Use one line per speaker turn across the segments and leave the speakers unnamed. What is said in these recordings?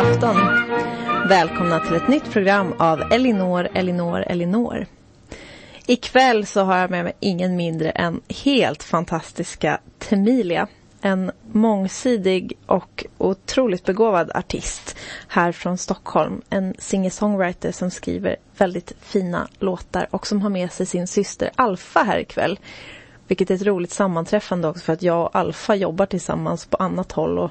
afton. Välkomna till ett nytt program av Elinor, Elinor, Elinor. Ikväll så har jag med mig ingen mindre än helt fantastiska Temilia. En mångsidig och otroligt begåvad artist här från Stockholm. En singer-songwriter som skriver väldigt fina låtar och som har med sig sin syster Alfa här ikväll. Vilket är ett roligt sammanträffande också för att jag och Alfa jobbar tillsammans på annat håll och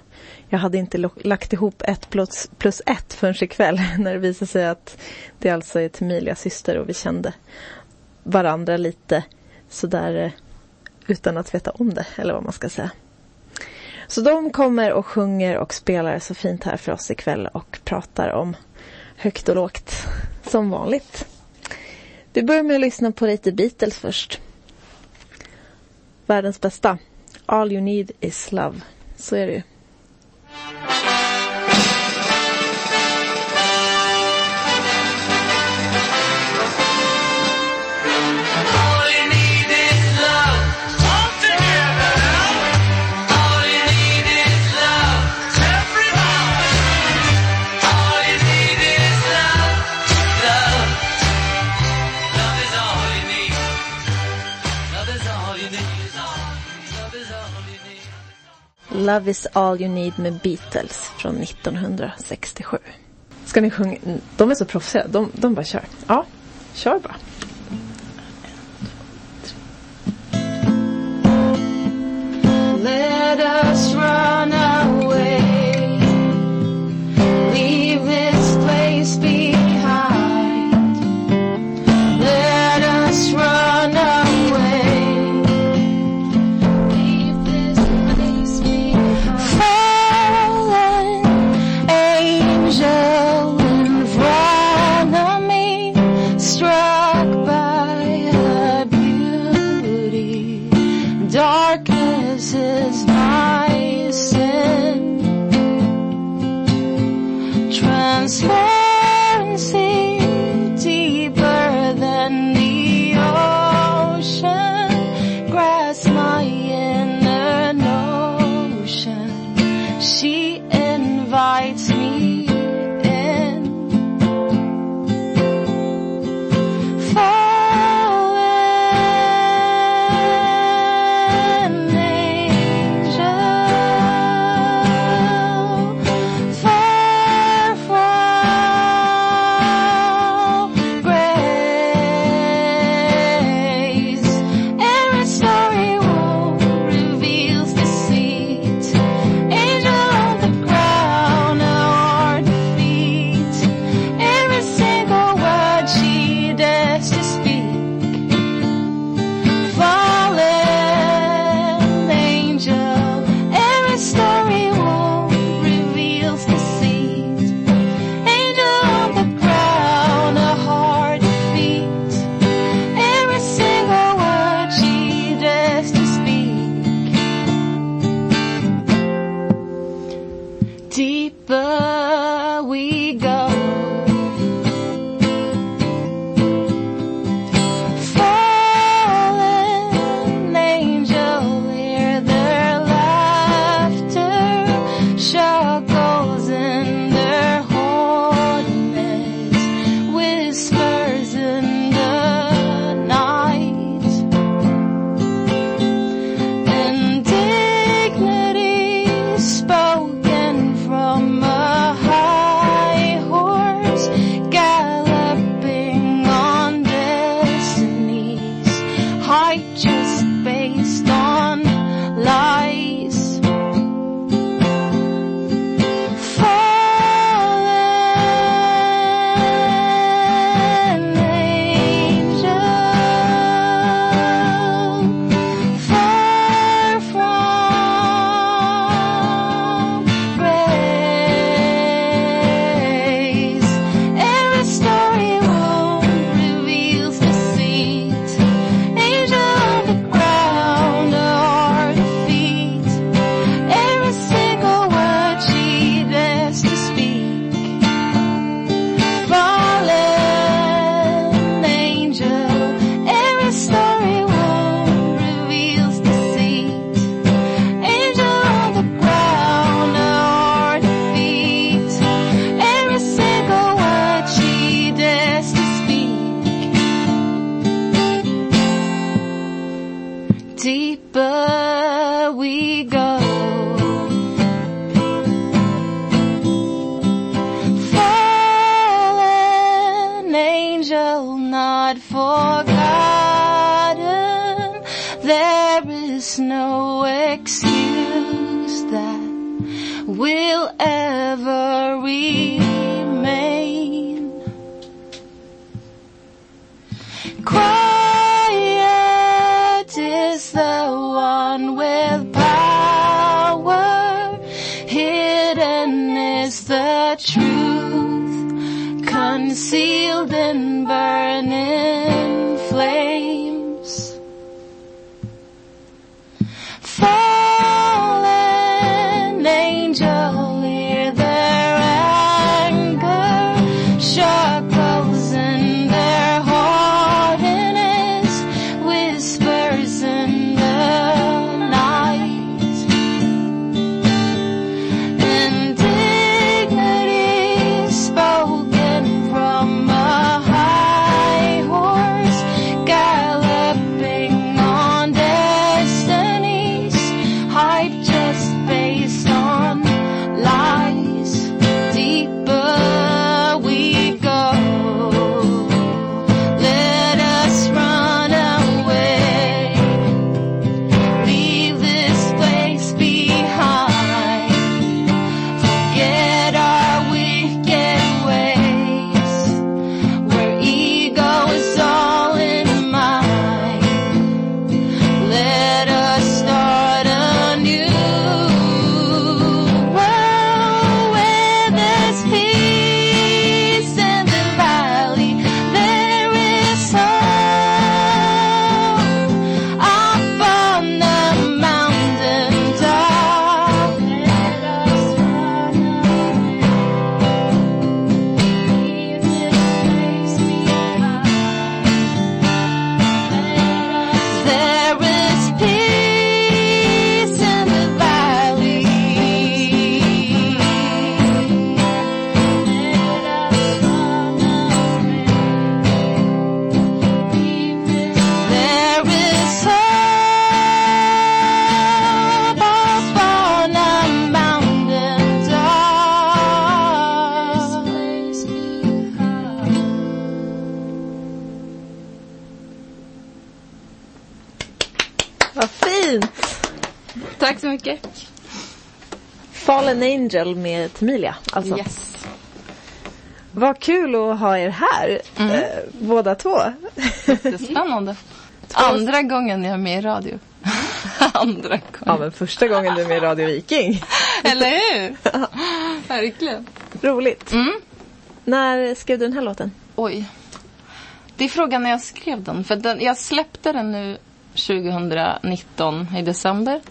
jag hade inte lagt ihop ett plus, plus ett förrän ikväll när det visade sig att det alltså är Temilias syster och vi kände varandra lite sådär eh, utan att veta om det eller vad man ska säga. Så de kommer och sjunger och spelar så fint här för oss ikväll och pratar om högt och lågt som vanligt. Vi börjar med att lyssna på lite Beatles först. Världens bästa. All you need is love. Så är det ju. Love is all you need med Beatles från 1967. Ska ni sjunga? De är så proffsiga. De, de bara kör. Ja, kör bara. Let us run away Leave this place behind Fallen Angel
med Temilia. Alltså.
Yes.
Vad kul att ha er här,
Mm.
eh, båda två.
Det är spännande. Andra gången jag är med i radio. Andra
Ja,
gången.
men första gången du är med i Radio Viking.
Eller hur? Verkligen.
Roligt.
Mm.
När skrev du den här låten?
Oj. Det är frågan när jag skrev den. För den, jag släppte den nu 2019 i december.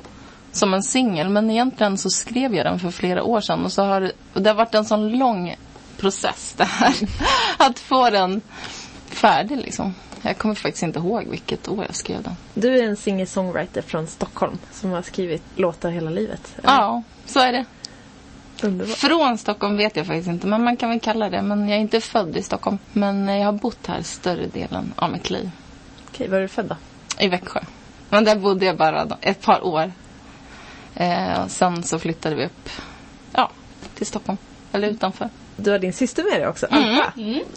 Som en singel. Men egentligen så skrev jag den för flera år sedan. Och så har och det har varit en sån lång process det här. Att få den färdig liksom. Jag kommer faktiskt inte ihåg vilket år jag skrev den.
Du är en singer-songwriter från Stockholm som har skrivit låtar hela livet.
Ja, så är det.
Underbart.
Från Stockholm vet jag faktiskt inte, men man kan väl kalla det. Men jag är inte född i Stockholm. Men jag har bott här större delen av mitt liv.
Okej, var är du född då?
I Växjö. Men där bodde jag bara ett par år. Eh, sen så flyttade vi upp ja, till Stockholm. Eller utanför.
Du har din syster med dig också,
Mm.
Alfa.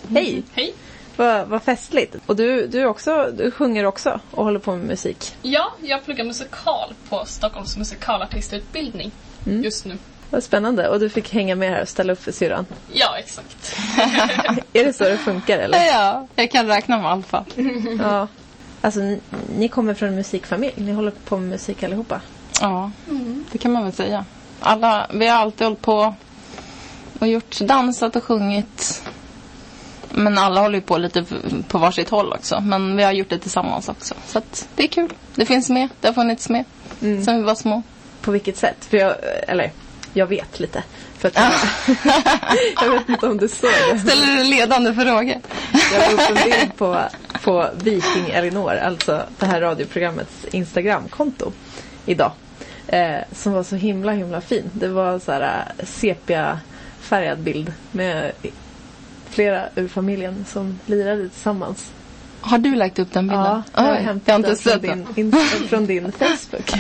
Hej!
Hej.
Vad, vad festligt. Och du, du, också, du sjunger också och håller på med musik.
Ja, jag pluggar musikal på Stockholms musikalartistutbildning just nu.
Vad spännande. Och du fick hänga med här och ställa upp för syrran.
Ja, exakt.
Är det så det funkar eller?
Ja, jag kan räkna med Alfa.
Ja. Alltså, ni, ni kommer från en musikfamilj. Ni håller på med musik allihopa.
Ja, det kan man väl säga. Alla, vi har alltid hållit på och gjort, dansat och sjungit. Men alla håller ju på lite på varsitt håll också. Men vi har gjort det tillsammans också. Så att det är kul. Det finns med. Det har funnits med.
Mm.
Sen vi var små.
På vilket sätt? För jag, eller, jag vet lite. För att jag vet inte om du såg det.
Ställer du ledande frågor?
Jag la upp en bild på, på Viking Elinor, alltså det här radioprogrammets Instagramkonto idag. Eh, som var så himla himla fin. Det var så här eh, sepia-färgad bild med flera ur familjen som lirade tillsammans.
Har du lagt upp den bilden?
Ja, jag har
Oj,
hämtat
jag har inte
den från din, in, från din Facebook.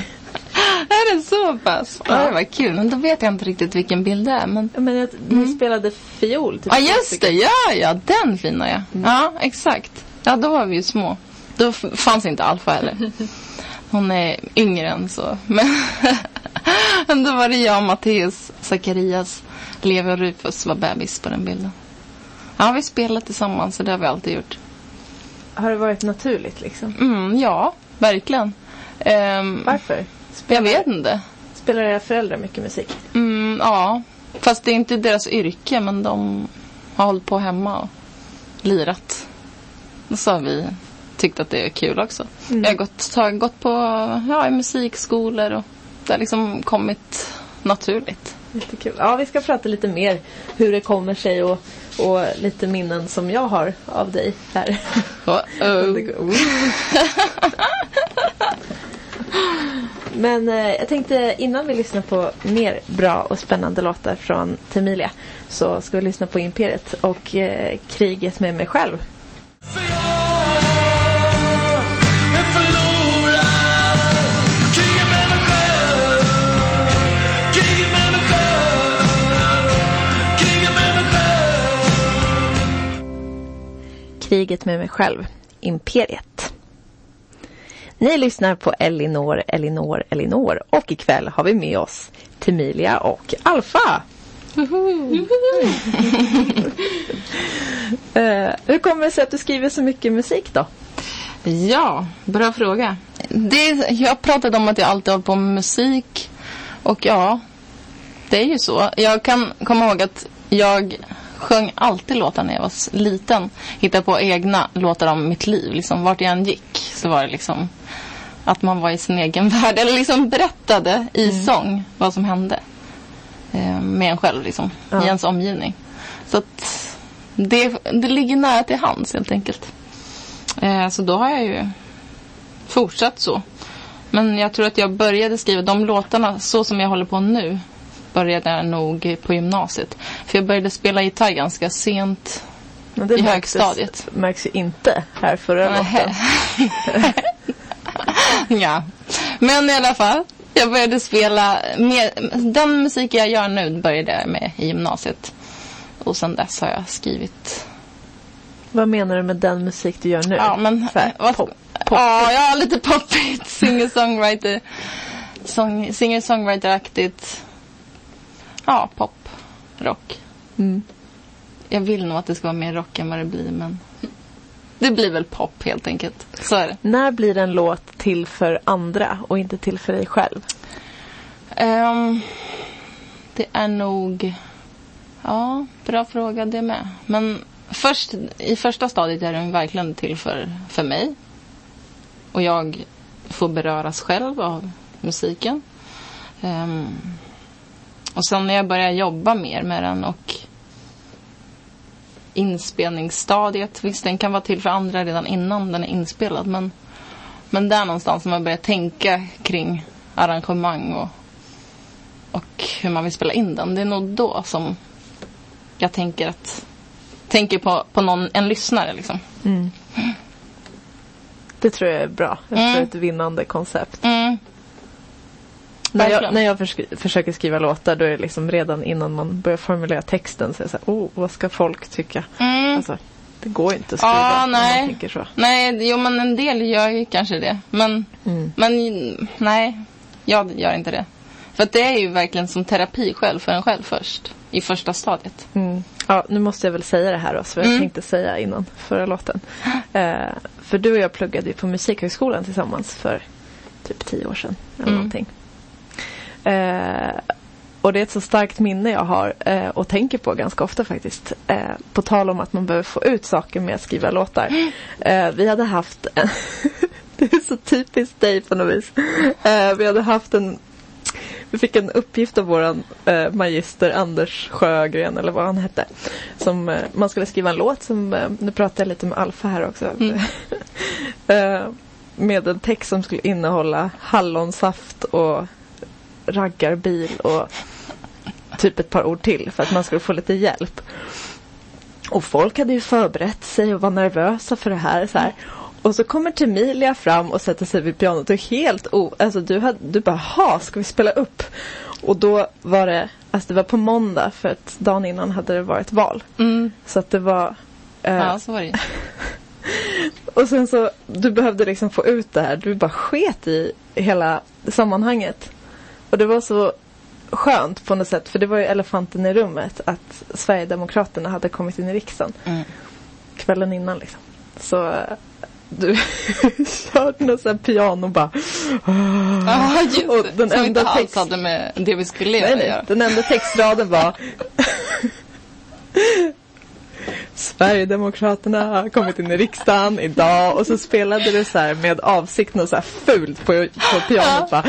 Är det så pass? Ja. det var kul. Men då vet jag inte riktigt vilken bild det är. Men...
Men jag, ni spelade fiol. Typ
Ja, just det. Ja, ja. Den fina ja. Ja, exakt. Ja, då var vi ju små. Då fanns inte Alfa heller. Hon är yngre än så. Men Då var det jag, Matteus, Zacharias, Levi och Rufus var bebis på den bilden. Ja, vi spelar tillsammans så det har vi alltid gjort.
Har det varit naturligt liksom?
Mm, ja, verkligen. Ehm,
Varför?
jag vet inte.
Spelar era föräldrar mycket musik?
Mm, ja, fast det är inte deras yrke men de har hållit på hemma och lirat. Så har vi tyckt att det är kul också.
Mm.
Jag har gått, har gått på ja, i musikskolor och det har liksom kommit naturligt.
Jättekul. Ja, vi ska prata lite mer hur det kommer sig och, och lite minnen som jag har av dig här.
Uh-oh.
Men eh, jag tänkte innan vi lyssnar på mer bra och spännande låtar från Temilia så ska vi lyssna på Imperiet och eh, Kriget med mig själv.
Kriget med mig själv,
Imperiet. Ni lyssnar på Elinor, Elinor, Elinor och ikväll har vi med oss Temilia och Alfa. Eh, hur kommer det sig att du skriver så mycket musik då?
Ja, bra fråga. Det, jag pratade om att jag alltid hållit på med musik. Och ja, det är ju så. Jag kan komma ihåg att jag sjöng alltid låtar när jag var liten. Hittade på egna låtar om mitt liv. Liksom, vart jag än gick så var det liksom att man var i sin egen värld. Eller liksom berättade i sång vad som hände. Eh, med en själv liksom.
Ja.
I ens omgivning. Så att det, det ligger nära till hands helt enkelt. Eh, så då har jag ju fortsatt så. Men jag tror att jag började skriva de låtarna så som jag håller på nu. Började jag nog på gymnasiet. För jag började spela gitarr ganska sent.
Men det
I
märktes-
högstadiet.
märks ju inte här förra låten.
ja. Men i alla fall. Jag började spela. Med, den musik jag gör nu började jag med i gymnasiet. Och sen dess har jag skrivit.
Vad menar du med den musik du gör nu?
Ja, men...
Här,
vad-
pop,
Ja, ja, lite poppigt. Singer-songwriter. Song, Singer-songwriter-aktigt. Ja, pop. Rock.
Mm.
Jag vill nog att det ska vara mer rock än vad det blir, men... Det blir väl pop helt enkelt. Så är det.
När blir en låt till för andra och inte till för dig själv?
Ehm, det är nog... Ja, bra fråga det med. Men först, i första stadiet är den verkligen till för, för mig. Och jag får beröras själv av musiken. Ehm, och sen när jag börjar jobba mer med den och inspelningsstadiet. Visst, den kan vara till för andra redan innan den är inspelad. Men, men där någonstans när man börjar tänka kring arrangemang och och hur man vill spela in den. Det är nog då som jag tänker att tänker på, på någon, en lyssnare liksom.
Mm. Det tror jag är bra. Jag tror
Mm.
det är ett vinnande koncept.
Mm.
När jag, när jag förs- försöker skriva låtar då är det liksom redan innan man börjar formulera texten så är det så här, oh, vad ska folk tycka?
Mm.
Alltså, det går inte att skriva om
nej.
man tänker så.
Nej, jo men en del gör ju kanske det. Men,
Mm.
men nej, jag gör inte det. För det är ju verkligen som terapi själv för en själv först. I första stadiet.
Mm. Ja, nu måste jag väl säga det här då, så jag
Mm.
tänkte säga innan förra låten. Eh, för du och jag pluggade ju på Musikhögskolan tillsammans för typ tio år sedan. Eller
Mm.
någonting. Eh, och det är ett så starkt minne jag har eh, och tänker på ganska ofta faktiskt. Eh, på tal om att man behöver få ut saker med att skriva låtar. Eh, vi hade haft en Det är så typiskt dig på något vis. Eh, vi hade haft en vi fick en uppgift av våran eh, magister Anders Sjögren eller vad han hette. Som, eh, man skulle skriva en låt som, eh, nu pratar jag lite med Alfa här också.
Mm.
eh, med en text som skulle innehålla hallonsaft och raggarbil och typ ett par ord till för att man skulle få lite hjälp. Och folk hade ju förberett sig och var nervösa för det här. Så här. Och så kommer Temilia fram och sätter sig vid pianot och helt o... Alltså du, hade, du bara, ha, ska vi spela upp? Och då var det, alltså det var på måndag för att dagen innan hade det varit val.
Mm.
Så att det var... eh,
Ja, så var det
och sen så, du behövde liksom få ut det här. Du bara sket i hela sammanhanget.
Och det var så skönt på något sätt, för det var ju elefanten i rummet att Sverigedemokraterna hade kommit in i riksdagen
mm.
kvällen innan liksom. Så eh, du körde något sånt här piano bara.
Ah, just
och den
som inte
text...
alls hade med det vi skulle leva
nej,
göra.
Den enda textraden var Sverigedemokraterna har kommit in i riksdagen idag och så spelade du så här med avsikt något så här fult på, på pianot va?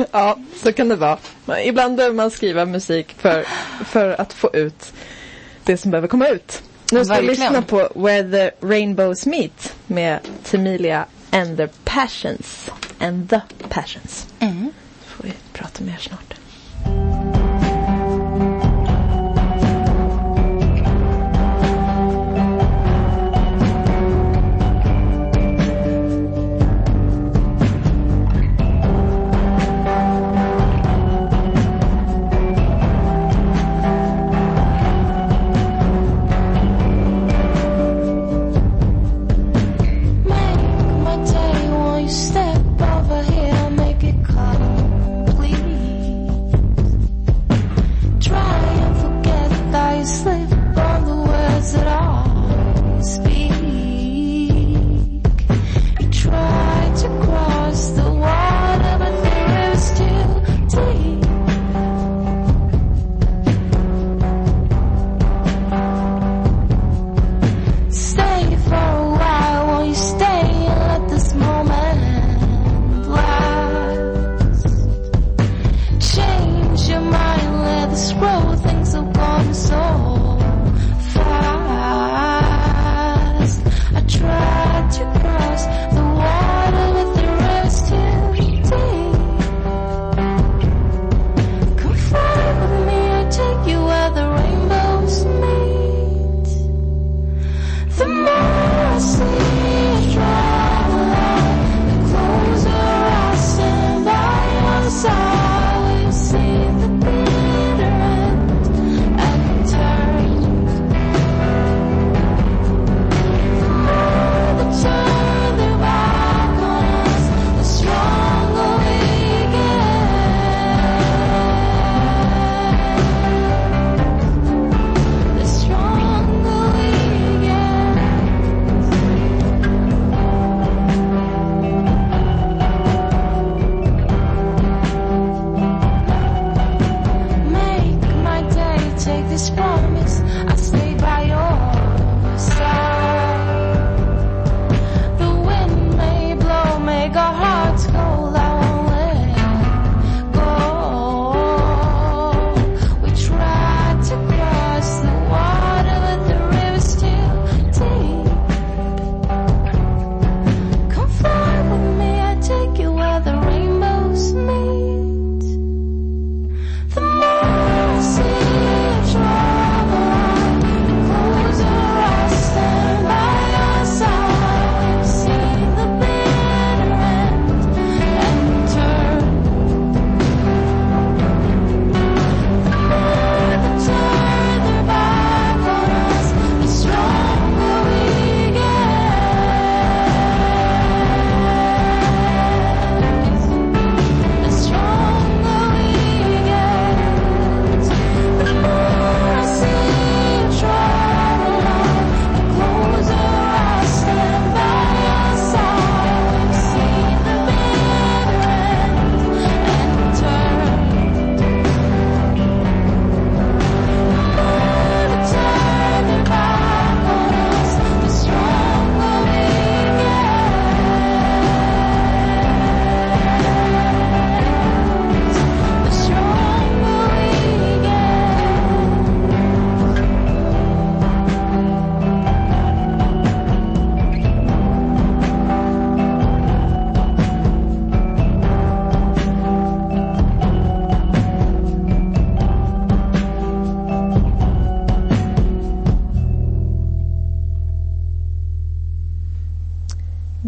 ja, så kan det vara. Men ibland behöver man skriva musik för, för att få ut det som behöver komma ut. Nu ska vi lyssna på Where the Rainbows Meet med Temilia and the Passions. And the Passions.
Mm.
Får vi prata mer snart.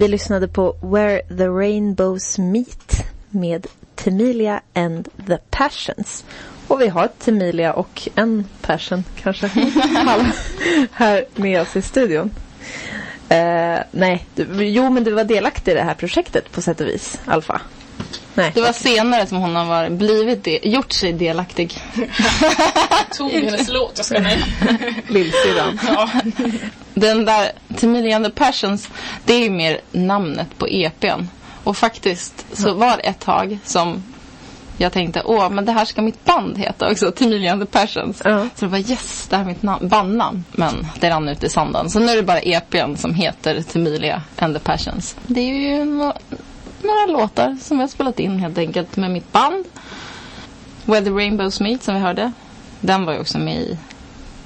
Vi lyssnade på Where the Rainbows Meet med Temilia and the Passions. Och vi har Temilia och en passion kanske här med oss i studion.
Uh, nej, du, jo men du var delaktig i det här projektet på sätt och vis, Alfa. Nej.
Det var okay. senare som hon har varit, blivit det, gjort sig delaktig.
Tog hennes låt, jag ska nej.
Lillsyrran.
Den där Timilia and the Passions, det är ju mer namnet på EPn. Och faktiskt så var det ett tag som jag tänkte, åh, men det här ska mitt band heta också, Timilia and the Passions.
Ja.
Så det var yes, det här är mitt nam- bandnamn. Men det rann ut i sanden. Så nu är det bara EPn som heter Timilia and the Passions. Det är ju nå- några låtar som vi har spelat in helt enkelt med mitt band. Where the Rainbows Meet som vi hörde. Den var ju också med i,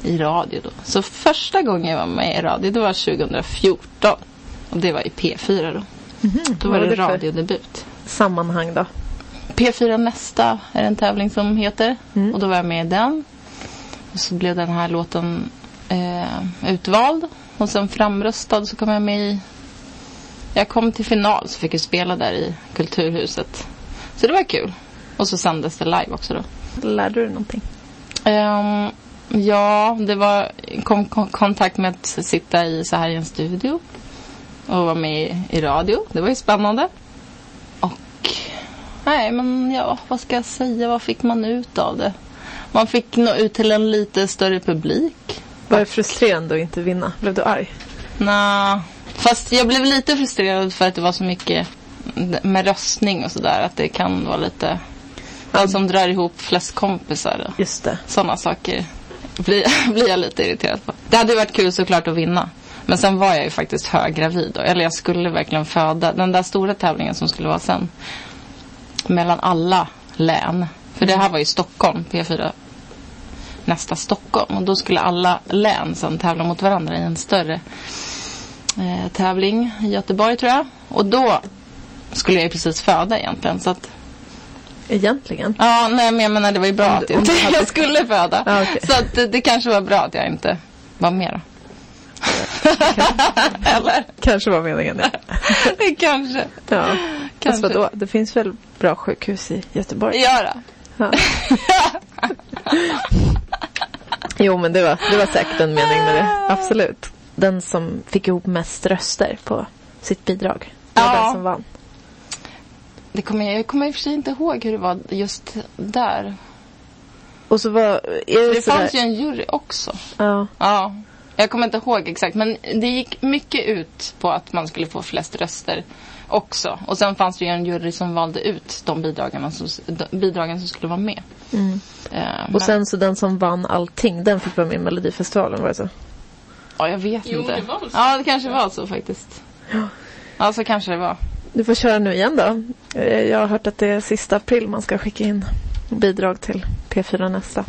i radio då. Så första gången jag var med i radio det var 2014. Och det var i P4 då. Då var
vad
det
var det för-
radiodebut.
Sammanhang då?
P4 Nästa är en tävling som heter.
Mm.
Och då var jag med i den. Och så blev den här låten eh, utvald. Och sen framröstad så kom jag med i... Jag kom till final så fick jag spela där i Kulturhuset. Så det var kul. Och så sändes det live också då.
Lärde du dig någonting?
Ehm, ja, det var kom, kom kontakt med att sitta i så här i en studio och vara med i, i radio. Det var ju spännande. Och nej, men ja, vad ska jag säga? Vad fick man ut av det? Man fick nå ut till en lite större publik.
Var det frustrerande att inte vinna? Blev du arg?
Nå, fast jag blev lite frustrerad för att det var så mycket med röstning och sådär. Att det kan vara lite... Den som drar ihop flest kompisar.
Just det.
sådana saker blir, blir jag lite irriterad på. Det hade ju varit kul såklart att vinna. Men sen var jag ju faktiskt höggravid då. Eller jag skulle verkligen föda. Den där stora tävlingen som skulle vara sen. Mellan alla län. För det här var ju Stockholm, P4 nästa Stockholm. Och då skulle alla län sen tävla mot varandra i en större eh, tävling i Göteborg tror jag. Och då skulle jag ju precis föda egentligen. Så att
Egentligen.
Ja, nej men jag menar det var ju bra
Om
att jag,
hade-
jag skulle föda.
Ja, okej.
Så att det, det kanske var bra att jag inte var med då. Eller?
Kanske var meningen det.
Kanske.
Ja. Fast
Kanske.
vadå? Det finns väl bra sjukhus i Göteborg?
Göra.
Ja. Jo, men det var, det var säkert en mening med det. Absolut. Den som fick ihop mest röster på sitt bidrag. Det var
Ja.
den som vann.
Det kommer, jag kommer i och för sig inte ihåg hur det var just där.
Och så var... Är det,
Det fanns ju en jury också.
Ja.
Ja. Jag kommer inte ihåg exakt men det gick mycket ut på att man skulle få flest röster också. Och sen fanns det ju en jury som valde ut de bidragen som, de bidragen som skulle vara med.
Mm.
Eh,
Och
men-
sen så den som vann allting, den fick vara med i Melodifestivalen, var det så?
Ja, jag vet
Jo,
inte.
det var väl så.
Ja, det kanske var så faktiskt. Ja, så kanske det var.
Du får köra nu igen då. Eh, Jag har hört att det är sista april man ska skicka in bidrag till P4 Nästa.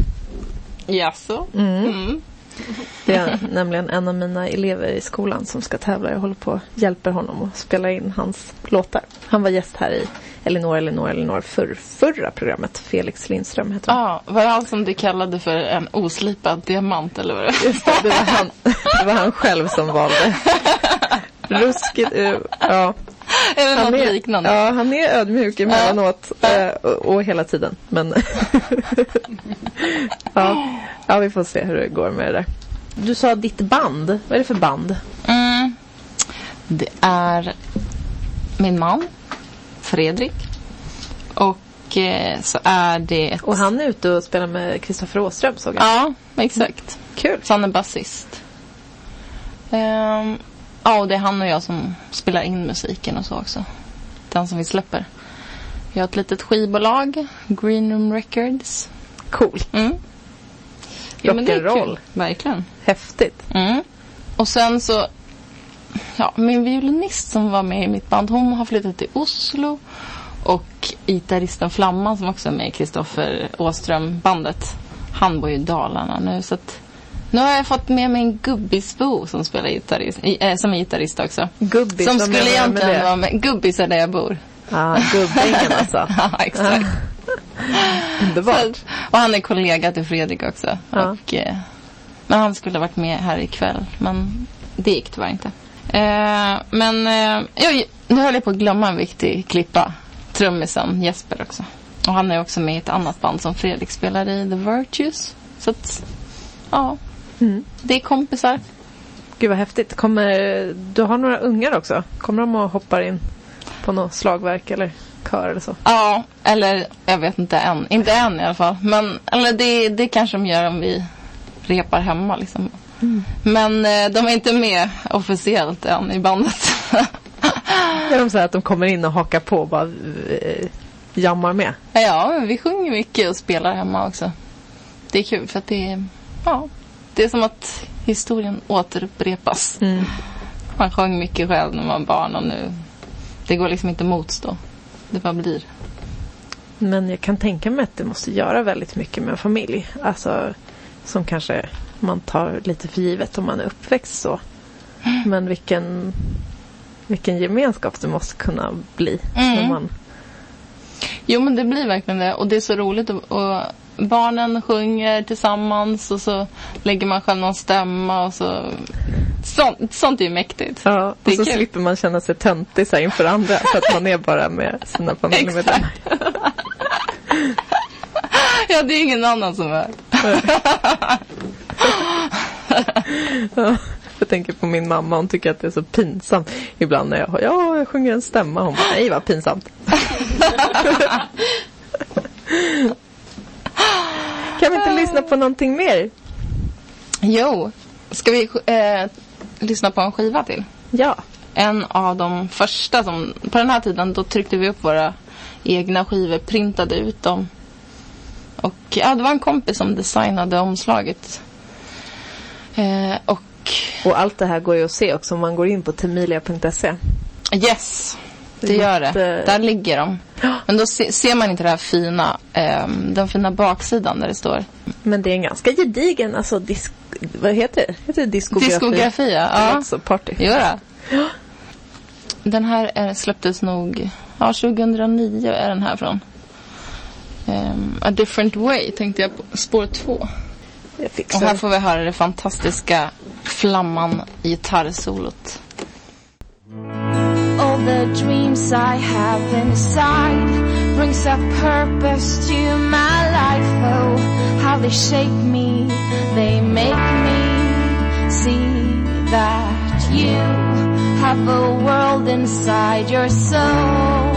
Jaså?
Mm.
Mm.
Det är nämligen en av mina elever i skolan som ska tävla. Jag håller på och hjälper honom att spela in hans låtar. Han var gäst här i Elinor, Elinor, Elinor för, förra programmet. Felix Lindström heter han.
Ja, var det han som du kallade för en oslipad diamant eller vad det?
Just det, det var, han, det var han själv som valde. Ruskigt, eh, ja.
Eller
Han
något
är,
liknande?
ja, han är ödmjuk emellanåt eh, och, och hela tiden. Men ja, ja, vi får se hur det går med det där. Du sa ditt band. Vad är det för band?
Mm. Det är min man, Fredrik. Och eh, så är det... Ett...
Och han är ute och spelar med Kristoffer Åström såg jag.
Ja, exakt.
Kul.
Så han är basist. Ehm, ja, och det är han och jag som spelar in musiken och så också. Den som vi släpper. Vi har ett litet skivbolag, Green Room Records.
Coolt.
Mm. Ja, men det är kul. Verkligen.
Häftigt.
Mm. Och sen så, ja, min violinist som var med i mitt band, hon har flyttat till Oslo. Och gitarristen Flamman som också är med i Kristoffer Åström-bandet, han bor ju i Dalarna nu. Så att, nu har jag fått med mig en gubbisbo som spelar gitarrist, äh, som är gitarrist också.
Gubbis.
som skulle
du med
egentligen
det?
vara med. Gubbis är där jag bor.
Ja, gubbängen alltså.
Ja, exakt.
Underbart.
Och han är kollega till Fredrik också.
Ja.
Och, eh, men han skulle ha varit med här ikväll. Men det gick tyvärr inte. Eh, men eh, jag, nu höll jag på att glömma en viktig klippa. Trummisen Jesper också. Och han är också med i ett annat band som Fredrik spelar i, The Virtues. Så att, ja,
Mm.
det är kompisar.
Gud vad häftigt. Kommer, du har några ungar också. Kommer de och hoppar in på något slagverk eller kör eller så?
Ja, eller jag vet inte än. Inte än i alla fall. Men eller det, det kanske de gör om vi repar hemma liksom. Men eh, de är inte med officiellt än i bandet.
Är de så att de kommer in och hakar på och bara eh, jammar med?
ja, men vi sjunger mycket och spelar hemma också. Det är kul för att det är, ja, det är som att historien återupprepas. Man sjöng mycket själv när man var barn och nu, det går liksom inte att motstå. Det bara blir.
Men jag kan tänka mig att det måste göra väldigt mycket med en familj. Alltså som kanske man tar lite för givet om man är uppväxt så. Men vilken, vilken gemenskap det måste kunna bli.
Mm.
När man,
Jo men det blir verkligen det och det är så roligt och, och barnen sjunger tillsammans och så lägger man själv någon stämma och så sånt, sånt är ju mäktigt.
ja, och så
kul.
slipper man känna sig töntig så här inför andra. För att man är bara med sina familjemedlemmar.
Ja det är ingen annan som är.
Ja, jag tänker på min mamma, hon tycker att det är så pinsamt ibland när jag, ja, jag sjunger en stämma. Hon bara, nej vad pinsamt. kan vi inte lyssna på någonting mer?
Jo, ska vi eh, lyssna på en skiva till?
Ja.
En av de första som, på den här tiden då tryckte vi upp våra egna skivor, printade ut dem. Och ja, det var en kompis som designade omslaget. Eh, och
Och allt det här går ju att se också om man går in på temilia.se.
yes, det
Det är
gör det. Där ligger de. Men då se, ser man inte det här fina, ehm, den fina baksidan där det står
Men det är en ganska gedigen, alltså disk, vad heter det? Heter det diskografi?
diskografi. Ja.
Ja.
ja.
Alltså party.
Jo då. Den här eh, släpptes nog, ja 2009 är den här från. Ehm, A different way tänkte jag på, spår två. Och här
det.
får vi höra det fantastiska flamman gitarrsolot.
All the dreams I have inside brings a purpose to my life. Oh, how they shape me, they make me see that you have a world inside your soul,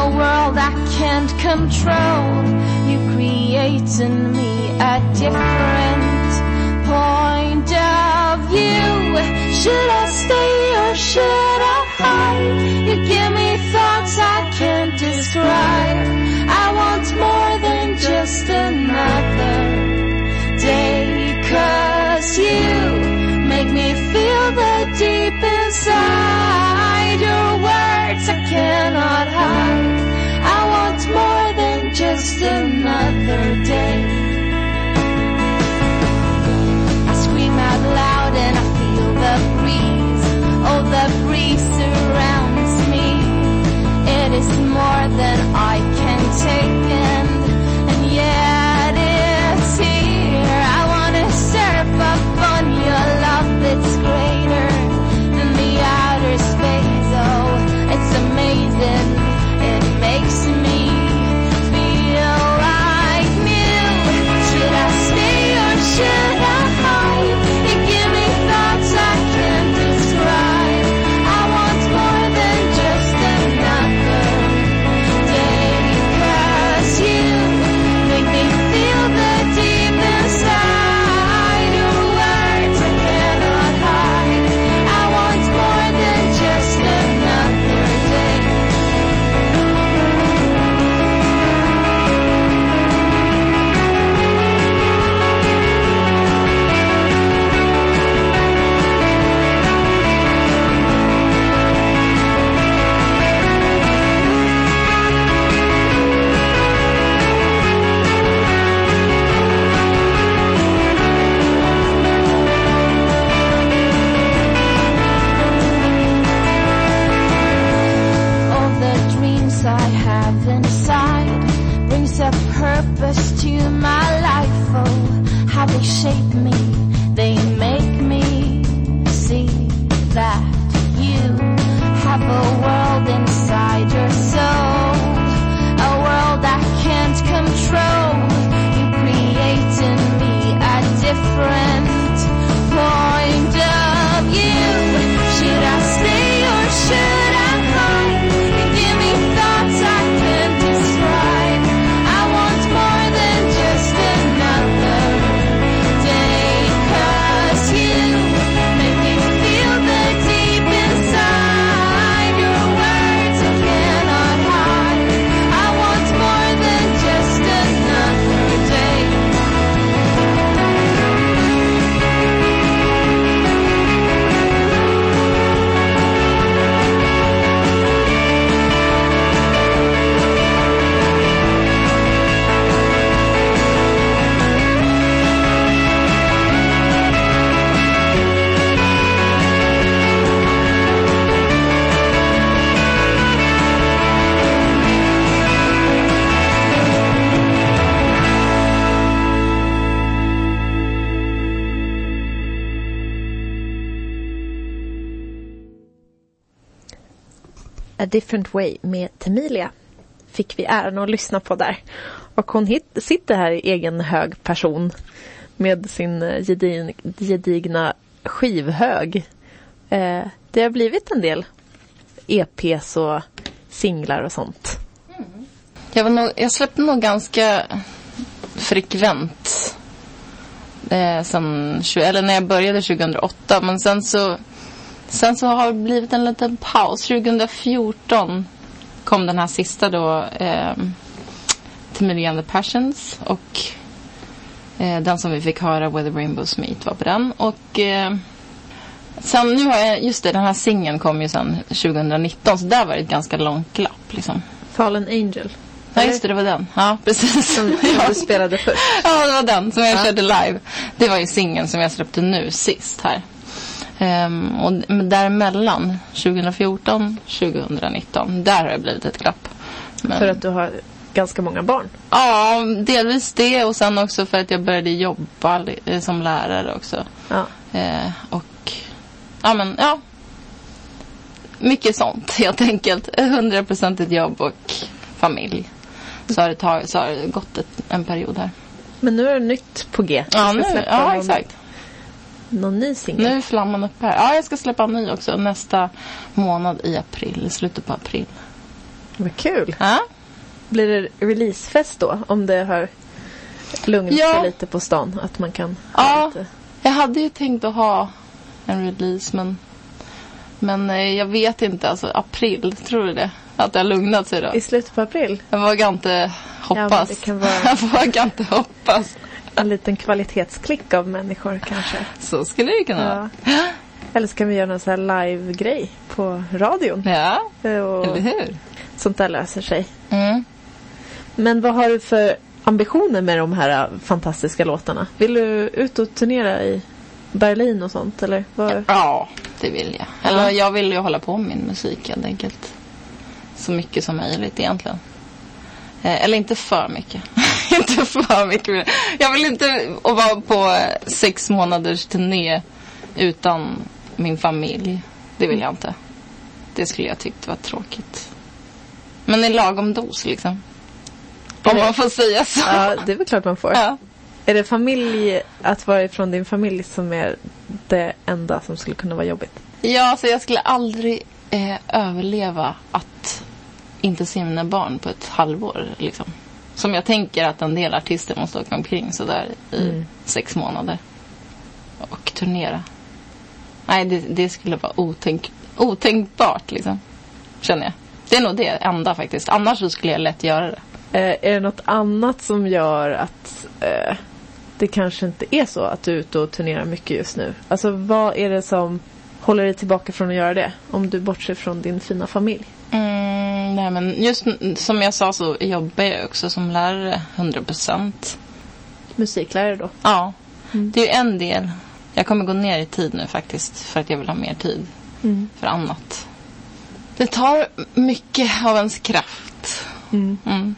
a world I can't control. You create in me a different point of view. Should I stay or should I hide? You give me thoughts I can't describe. I want more than just another day. Cause you make me feel the deep inside. Your words I cannot hide. I want more than just another day. And I feel the breeze. Oh, the breeze surrounds me. It is more than I can take Different
Way med Temilia fick vi äran att lyssna på där. Och hon hit, sitter här i egen hög person med sin eh, gedin, gedigna skivhög. Eh, det har blivit en del EPs och singlar och sånt. Mm.
Jag, var nog, jag släppte nog ganska frekvent. Eh, sen, eller när jag började 2008. Men sen så, sen så har det blivit en liten paus. 2014 kom den här sista då. Eh, Timilia and the Passions. Och eh, den som vi fick höra, Where the Rainbows Meet, var på den. Och eh, sen nu har jag, just det, den här singeln kom ju sen 2019. Så där var det ett ganska långt glapp liksom.
Fallen Angel.
Ja, just det, det var den. Ja, precis.
Som du spelade först.
ja, det var den som jag
Ja.
körde live. Det var ju singeln som jag släppte nu sist här. Ehm, och däremellan, 2014, 2019, där har det blivit ett glapp. Men,
För att du har ganska många barn.
Ja, delvis det och sen också för att jag började jobba eh, som lärare också.
Ja.
Eh, och ja, men ja. Mycket sånt helt enkelt. Hundraprocentigt jobb och familj. Så har det, tagit, så har det gått ett, en period här.
Men nu är det nytt på G.
Ja, nu, ja exakt.
Någon ny singel.
Nu är flamman uppe här. Ja, jag ska släppa en ny också nästa månad i april. I slutet på april.
Vad kul.
Ja,
Blir det releasefest då? Om det har lugnat
Ja.
sig lite på stan? Att man kan ha
Ja.
lite...
jag hade ju tänkt att ha en release men, men eh, jag vet inte. Alltså april, tror du det? Att det har lugnat sig då?
I slutet på april?
Jag vågar inte hoppas.
det kan vara-
Jag vågar inte hoppas.
En liten kvalitetsklick av människor kanske.
Så skulle det kunna vara.
Ja. Eller så kan vi göra någon sån här live-grej på radion.
Ja,
Och
eller hur?
sånt där löser sig.
Mm.
Men vad har du för ambitioner med de här äh, fantastiska låtarna? Vill du ut och turnera i Berlin och sånt? Eller vad?
Ja, det vill jag. Eller
Ja.
jag vill ju hålla på med min musik helt enkelt. Så mycket som möjligt egentligen. Eh, eller inte för mycket. inte för mycket. Jag vill inte vara på sex månaders turné utan min familj. Det vill jag inte. Det skulle jag tyckt var tråkigt. Men i lagom dos liksom. Om man får säga så.
Ja, det är väl klart man får.
Ja.
Är det familj, att vara ifrån din familj som är det enda som skulle kunna vara jobbigt?
Ja, så jag skulle aldrig eh, överleva att inte se mina barn på ett halvår. Liksom. Som jag tänker att en del artister måste åka omkring sådär i
Mm.
sex månader. Och turnera. Nej, det, det skulle vara otänk, otänkbart liksom. Känner jag. Det är nog det enda faktiskt. Annars så skulle jag lätt göra det.
Eh, är det något annat som gör att eh, det kanske inte är så att du är ute och turnerar mycket just nu? Alltså vad är det som håller dig tillbaka från att göra det? Om du bortser från din fina familj.
Mm, nej, men just som jag sa så jobbar jag också som lärare 100 procent.
Musiklärare då?
Ja,
Mm.
det är ju en del. Jag kommer gå ner i tid nu faktiskt för att jag vill ha mer tid
Mm.
för annat. Det tar mycket av ens kraft.
Mm.
Mm.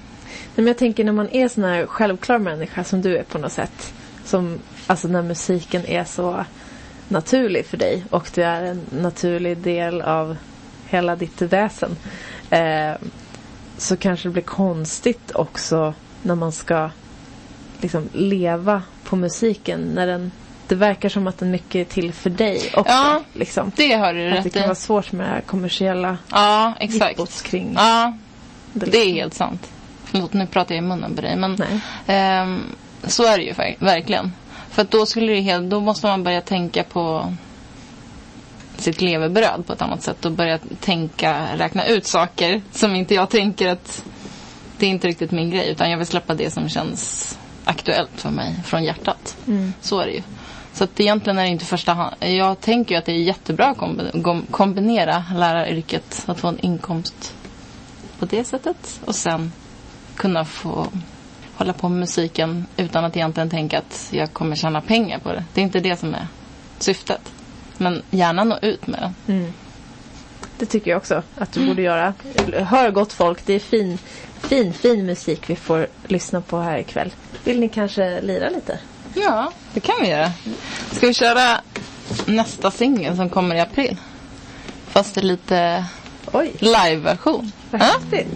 Men jag tänker när man är sån här självklar människa som du är på något sätt. Som, alltså när musiken är så naturlig för dig och du är en naturlig del av hela ditt väsen. Eh, så kanske det blir konstigt också när man ska liksom leva på musiken. När den, det verkar som att den mycket är till för dig också.
Ja.
Liksom.
Det har du
Att det
rätt
kan
i.
vara svårt med det här kommersiella
Ja, exakt.
kring
Ja,
det.
det är
liksom.
helt sant. Förlåt, nu pratar jag i munnen på dig. Men ehm, så är det ju ver- verkligen. För att då, skulle det helt, då måste man börja tänka på sitt levebröd på ett annat sätt och börja tänka, räkna ut saker som inte jag tänker att det är inte riktigt min grej utan jag vill släppa det som känns aktuellt för mig från hjärtat.
Mm.
Så är det ju. Så att egentligen är det inte första hand. Jag tänker ju att det är jättebra att kombi- kom- kombinera läraryrket, att få en inkomst på det sättet och sen kunna få hålla på med musiken utan att egentligen tänka att jag kommer tjäna pengar på det. Det är inte det som är syftet. Men gärna nå ut med den.
Mm. Det tycker jag också att du borde göra. Hör gott folk, det är fin, fin, fin musik vi får lyssna på här ikväll. Vill ni kanske lira lite?
Ja, det kan vi göra. Ska vi köra nästa singel som kommer i april? Fast det är lite
Live-version.
vad
Ja,
häftigt.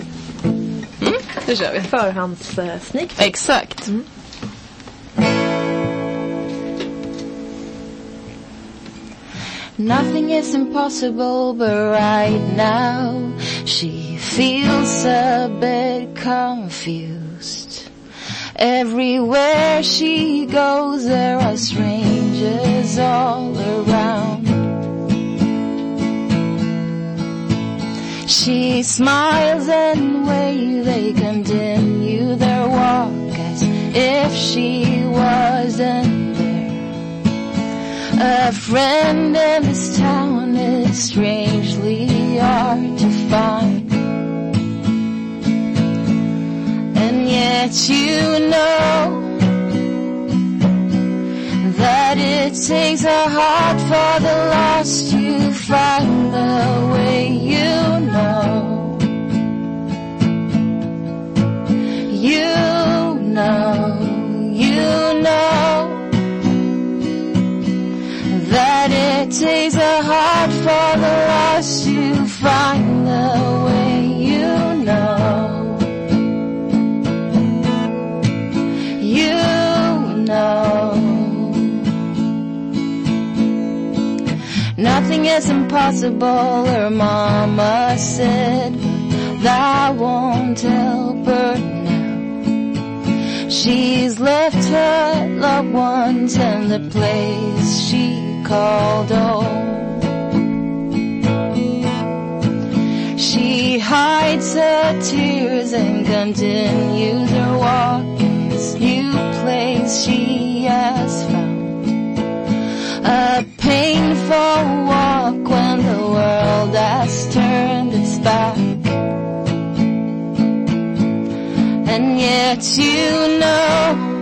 det kör vi.
Förhands eh, sneak
Nothing is impossible, but right now she feels a bit confused. Everywhere she goes, there are strangers all around. She smiles and waves, they continue their walk as if she wasn't. A friend in this town is strangely hard to find. And yet you know that it takes a heart for the lost to find the way you know. You know, you know it takes a heart for the lost to find the way you know. You know. Nothing is impossible, her mama said, that won't help her now. She's left her loved ones and the place she called home. She hides her tears and continues her walk in this new place she has found. A painful walk when the world has turned its back. And yet you know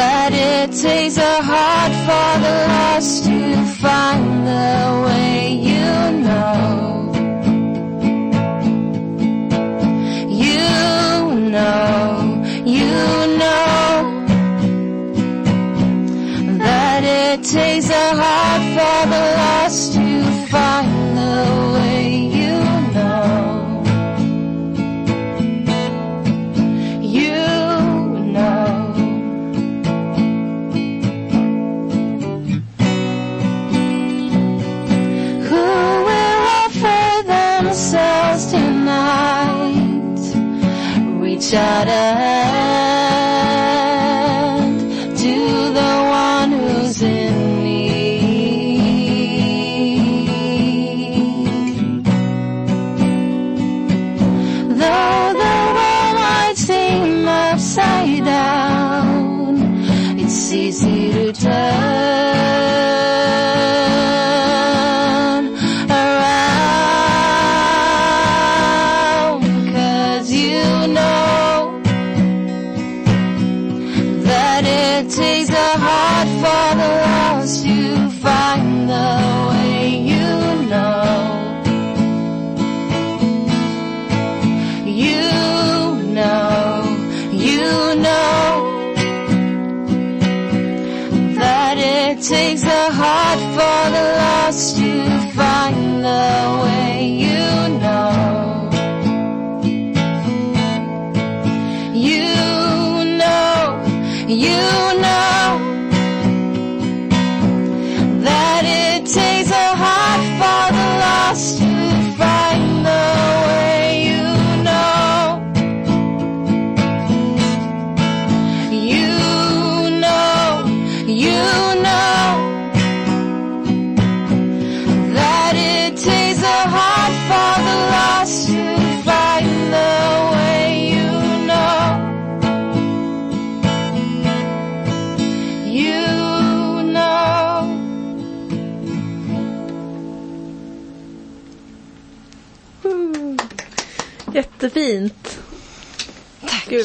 that it takes a heart for the lost to find the way you know. You know, you know that it takes a heart for the lost to find
shut up.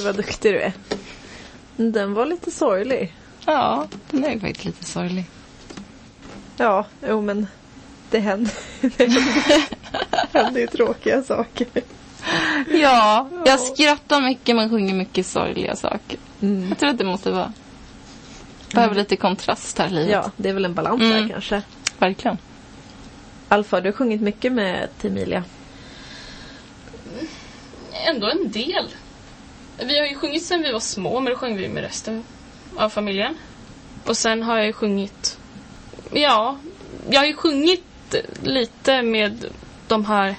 Vad duktig du är. Den var lite sorglig.
Ja, den är faktiskt lite sorglig.
Ja, jo men det händer, det händer ju tråkiga saker.
Ja, jag skrattar mycket men sjunger mycket sorgliga saker.
Mm.
Jag tror att det måste vara. Behöver lite kontrast här i livet.
Ja, det är väl en balans
Mm.
där kanske.
Verkligen.
Alfa, du har sjungit mycket med Timilia.
Ändå en del. Vi har ju sjungit sen vi var små, men då sjöng vi med resten av familjen. Och sen har jag ju sjungit... Ja, jag har ju sjungit lite med de här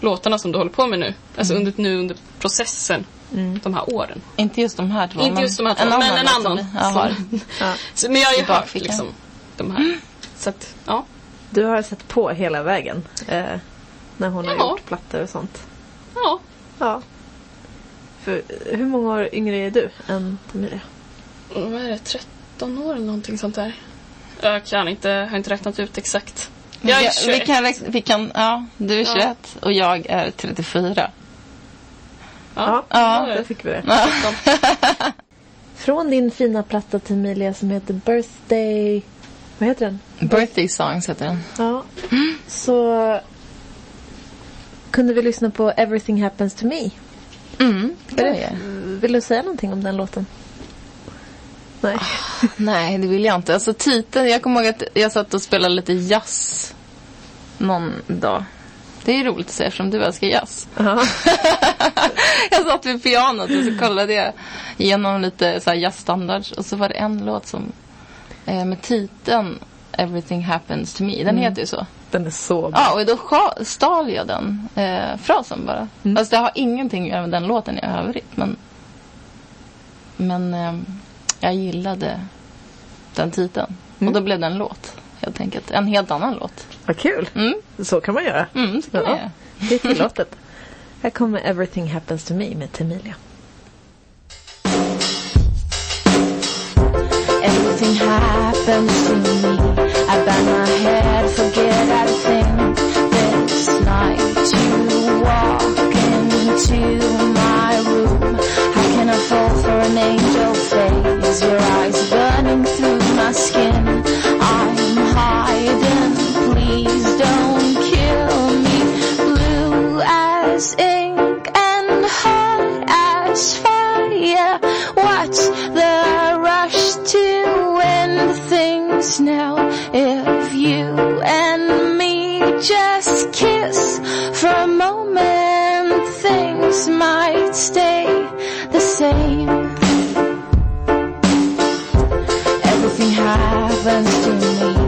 låtarna som du håller på med nu. Alltså under, nu under processen, de här åren.
Inte just de här två.
Inte just de här två,
en
men en annan.
vi- Ja, har.
som-
Ja.
Så, men jag har ju hört liksom de här. Så att, ja.
Du har sett på hela vägen. Eh, när hon har
Ja.
gjort plattor och sånt.
Ja,
Ja. För, hur många år yngre är du än Timilia?
vad är det, 13 år eller någonting sånt där. Jag kan inte, jag har inte räknat ut exakt. Jag är
vi,
21.
vi kan, räkna- vi kan, ja, du är
Ja.
21 och jag är 34.
Ja,
Ja,
då är
det
det.
fick vi det.
13.
Från din fina platta Timilia som heter Birthday... Vad heter den?
Birthday songs heter den.
Ja. Så kunde vi lyssna på Everything Happens To Me.
Mm, det jag.
Vill du säga någonting om den låten? Nej.
Nej, det vill jag inte. Alltså titeln, jag kommer ihåg att jag satt och spelade lite jazz någon dag. Det är roligt att säga eftersom du älskar jazz.
Ja.
jag satt vid pianot och så kollade jag igenom lite så jazzstandards och så var det en låt som eh, med titeln Everything happens to me. Den heter ju så.
Den är så bra.
Ja, och då stal jag den eh, frasen bara.
Mm.
Alltså det har ingenting att göra med den låten i övrigt. Men, men eh, jag gillade den titeln.
Mm.
Och då blev det en låt, helt enkelt. En helt annan låt.
Vad kul.
Mm,
Så kan man göra.
mm så kan
Ja.
man göra.
Det är tillåtet. Här kommer Everything Happens To Me med Timilia.
Everything happens to me. I bang my head, forget everything. This night you walk into my room. How can I fall for an angel face? Your eyes burning through my skin. I'm hiding, please don't kill me. Blue as ink and hot as fire. What's the rush to end things now? Kiss for a moment, things might stay the same. Everything happens to me.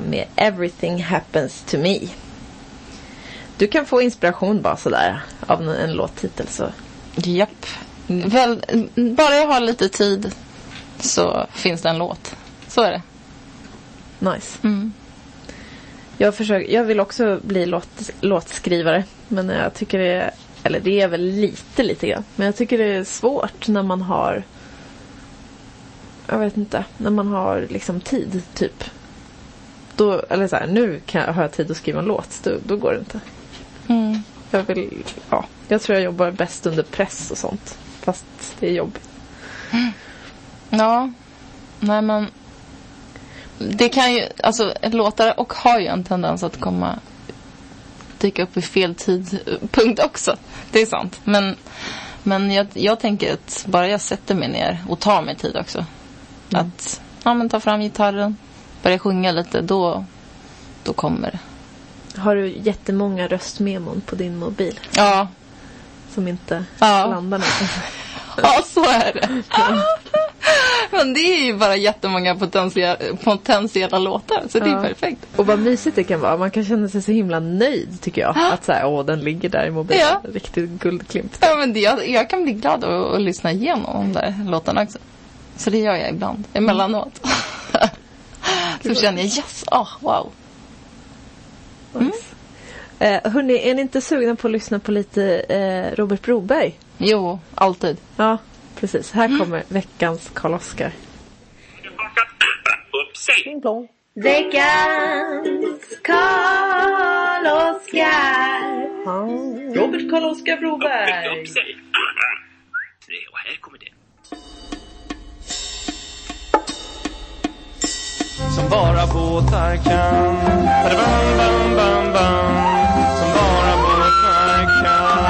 Med Everything Happens To Me. Du kan få inspiration bara sådär av en, låttitel så.
Japp. Väl, bara jag har lite tid så finns det en låt. Så är det.
Nice.
Mm.
Jag, försöker, jag vill också bli låt, låtskrivare. Men jag tycker det är, eller det är väl lite lite grann. Men jag tycker det är svårt när man har jag vet inte, när man har liksom tid typ. Då, eller så här, nu kan jag, har jag tid att skriva en låt. Då, då går det inte.
Mm.
Jag vill, ja, jag tror jag jobbar bäst under press och sånt. Fast det är jobbigt.
Ja, nej men det kan ju, alltså låtar och har ju en tendens att komma dyka upp vid fel tidpunkt också. Det är sant. Men, men jag, jag tänker att bara jag sätter mig ner och tar mig tid också. Att ja, men ta fram gitarren, börja sjunga lite, då, då kommer det.
Har du jättemånga röstmemon på din mobil
Ja,
som inte
Ja.
landar någonstans?
ja så är det. Men det är ju bara jättemånga potentiella, potentiella låtar, så det är
Ja.
perfekt.
Och vad mysigt det kan vara. Man kan känna sig så himla nöjd tycker jag. Att så här, åh den ligger där i mobilen.
Ja.
Riktigt guldklimp.
Ja, men det, jag, jag kan bli glad att, att lyssna igenom de där låtarna också. Så det gör jag ibland, emellanåt. så känner jag yes, oh, wow.
Nice. Eh, hörni, är ni inte sugna på att lyssna på lite eh, Robert Broberg?
Jo, alltid.
Ja, precis. Här kommer veckans Karl-Oskar. Veckans Karl-Oskar. Robert Karl-Oskar Broberg.
Och här kommer det.
Som bara båtar kan Bam, bam, bam, bam Som bara båtar kan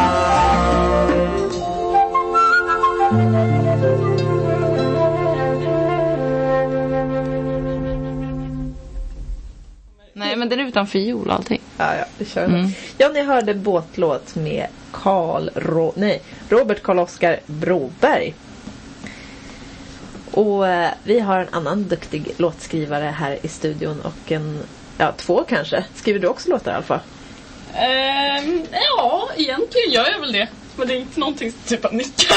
Nej, men den är utan fiol och allting.
Ja, ja, vi kör.
Mm.
Ja, ni hörde båtlåt med Karl Ro- nej, Robert Karl-Oskar Broberg. Och eh, vi har en annan duktig låtskrivare här i studion och en, ja två kanske. Skriver du också låtar Alfa?
Ehm, ja, egentligen gör jag väl det. Men det är inte någonting typ av nickar.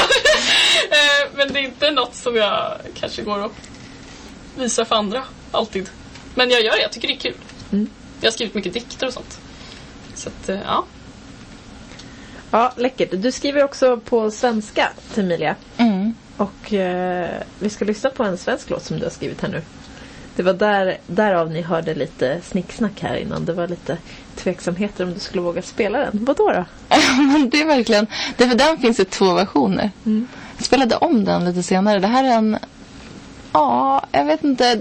Ehm, men det är inte något som jag kanske går och visar för andra alltid. Men jag gör det, jag tycker det är kul.
Mm.
Jag har skrivit mycket dikter och sånt. Så att, eh, ja.
Ja, läckert. Du skriver också på svenska till Emilia.
Mm.
Och eh, vi ska lyssna på en svensk låt som du har skrivit här nu. Det var där, därav ni hörde lite snicksnack här innan. Det var lite tveksamheter om du skulle våga spela den. Vad då?
det är verkligen, det för den finns det två versioner. Jag spelade om den lite senare. Det här är en, ja, jag vet inte.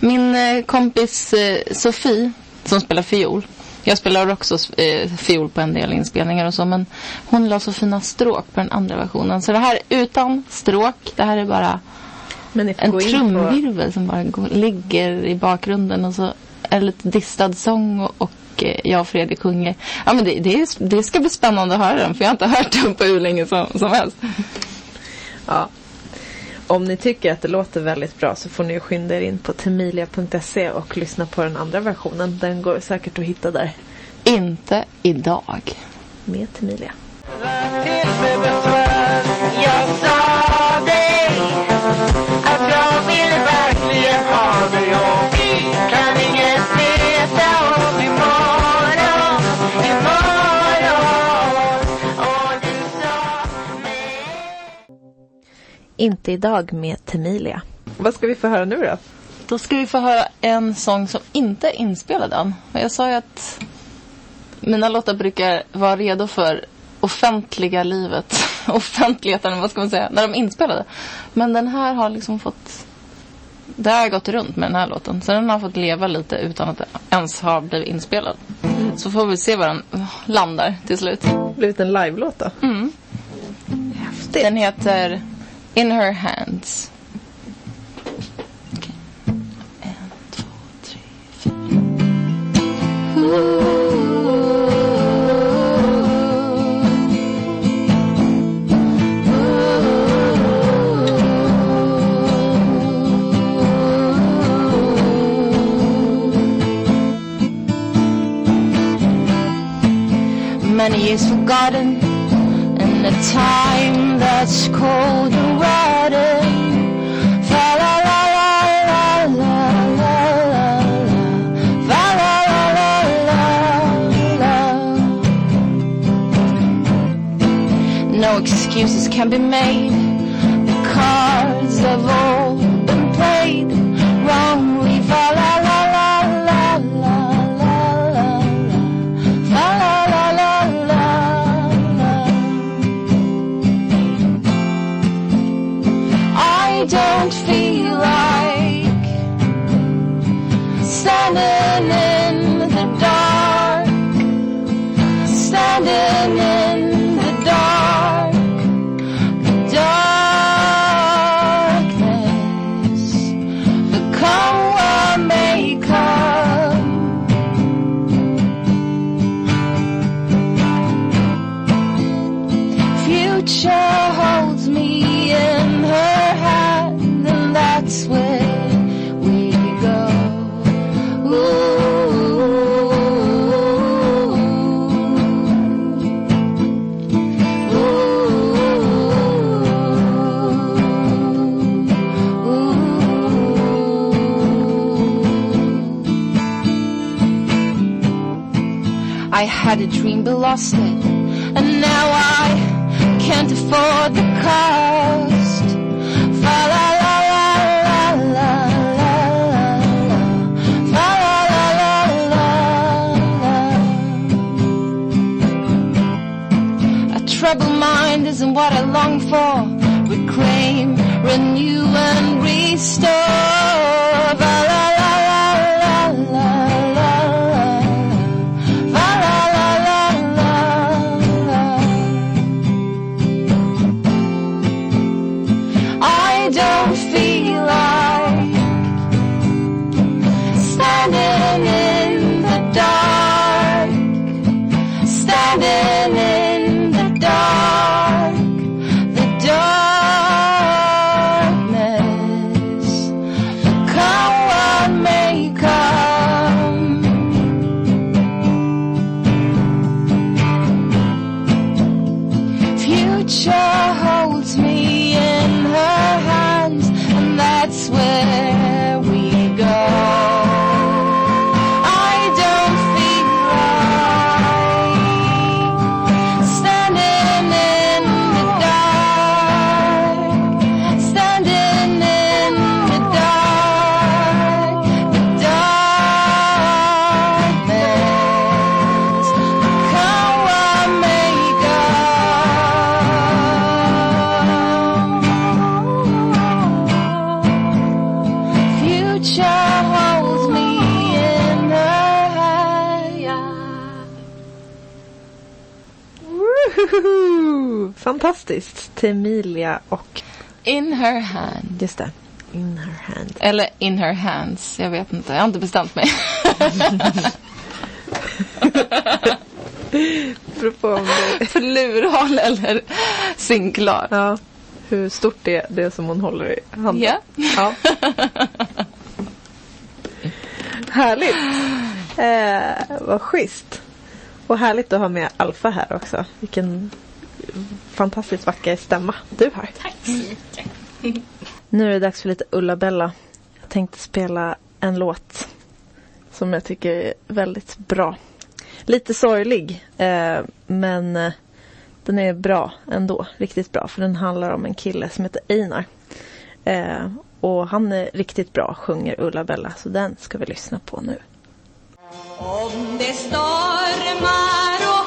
Min eh, kompis eh, Sofie som spelar fiol. Jag spelar också eh, fiol på en del inspelningar och så. Men hon la så fina stråk på den andra versionen. Så det här är utan stråk. Det här är bara en
in på...
trumvirvel som bara går, ligger i bakgrunden. Och så en lite distad sång och, och eh, jag och Fredrik sjunger. Ja, men det, det, det ska bli spännande att höra den. För jag har inte hört den på hur länge som, som helst.
Ja. Om ni tycker att det låter väldigt bra så får ni skynda er in på temilia.se och lyssna på den andra versionen. Den går säkert att hitta där
Inte idag.
med Temilia. Inte idag med Temilia. Vad ska vi få höra nu då?
Då ska vi få höra en sång som inte är inspelad än. Jag sa ju att mina låtar brukar vara redo för offentliga livet. Offentligheten, vad ska man säga, när de är inspelade. Men den här har liksom fått... Det har gått runt med den här låten. Så den har fått leva lite utan att ens ha blivit inspelad. Så får vi se var den landar till slut.
Blivit en live-låt då?
Mm.
Häftigt.
Den heter In Her Hands. Many years forgotten in a time that's cold and rotten. Fa la la la la la la la Fa la la la la la No excuses can be made. The cards have standing. Had a dream but lost it. And now I can't afford the cost. La la la la la la la. La la la la la. A troubled mind isn't what I long for. Reclaim, renew, and restore.
Fantastiskt. Temilia och...
In her hand.
Just det. In her hand.
Eller in her hands. Jag vet inte. Jag har inte bestämt mig.
Beror på om det...
Plural eller singular.
Ja. Hur stort det är, det som hon håller i handen.
Ja.
Ja. Härligt. Eh, vad schysst. Och härligt att ha med Alfa här också. Vilken fantastiskt vacker stämma du har.
Tack så mycket.
Nu är det dags för lite Ulla-Bella. Jag tänkte spela en låt som jag tycker är väldigt bra. Lite sorglig, eh, men eh, den är bra ändå. Riktigt bra, för den handlar om en kille som heter Einar. Eh, och han är riktigt bra, sjunger Ulla-Bella, så den ska vi lyssna på nu.
Om det stormar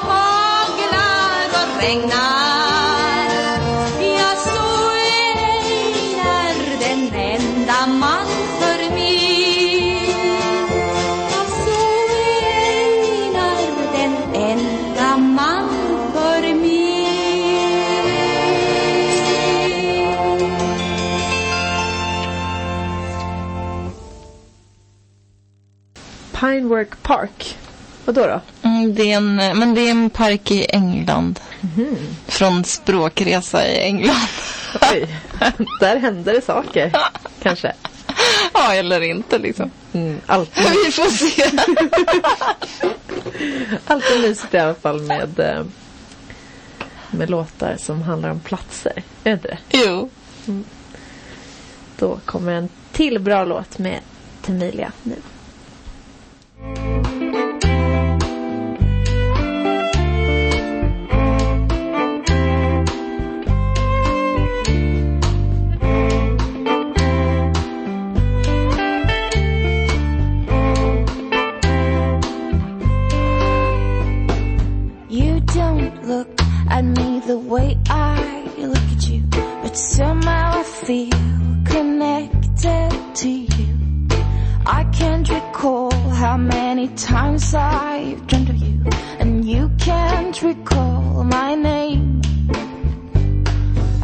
så är den enda man för mig den enda man
Pinework Park. Vad då? då?
Mm, det är en, men det är en park i England. Från språkresa i England.
Oj, där händer det saker. Kanske.
ja, eller inte liksom.
Mm, alltid,
Vi får se.
alltid mysigt i alla fall med, eh, med låtar som handlar om platser. Är det inte det?
jo.
Då kommer en till bra låt med Temilia nu.
At me the way I look at you, but somehow I feel connected to you. I can't recall how many times I've dreamt of you, and you can't recall my name.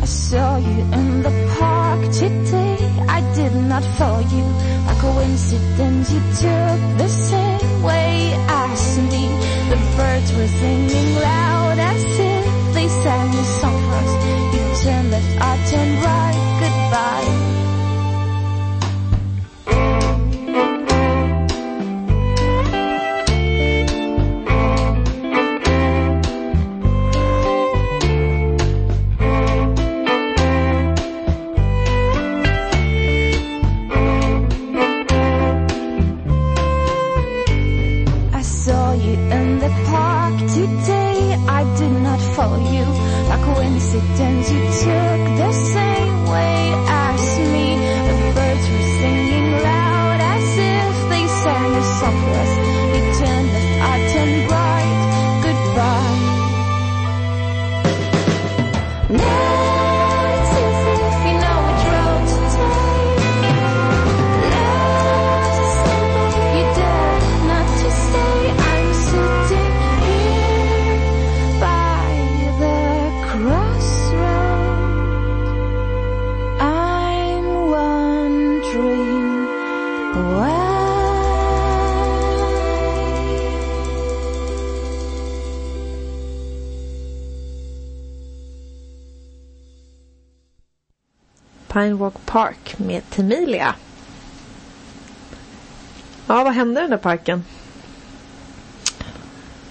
I saw you in the park today. I did not follow you. By coincidence, you took the same way as me. The birds were singing loud as if they sang a song for us. You turned left, I turned right.
Pine Walk Park med Temilia. Ja, vad hände i den där parken?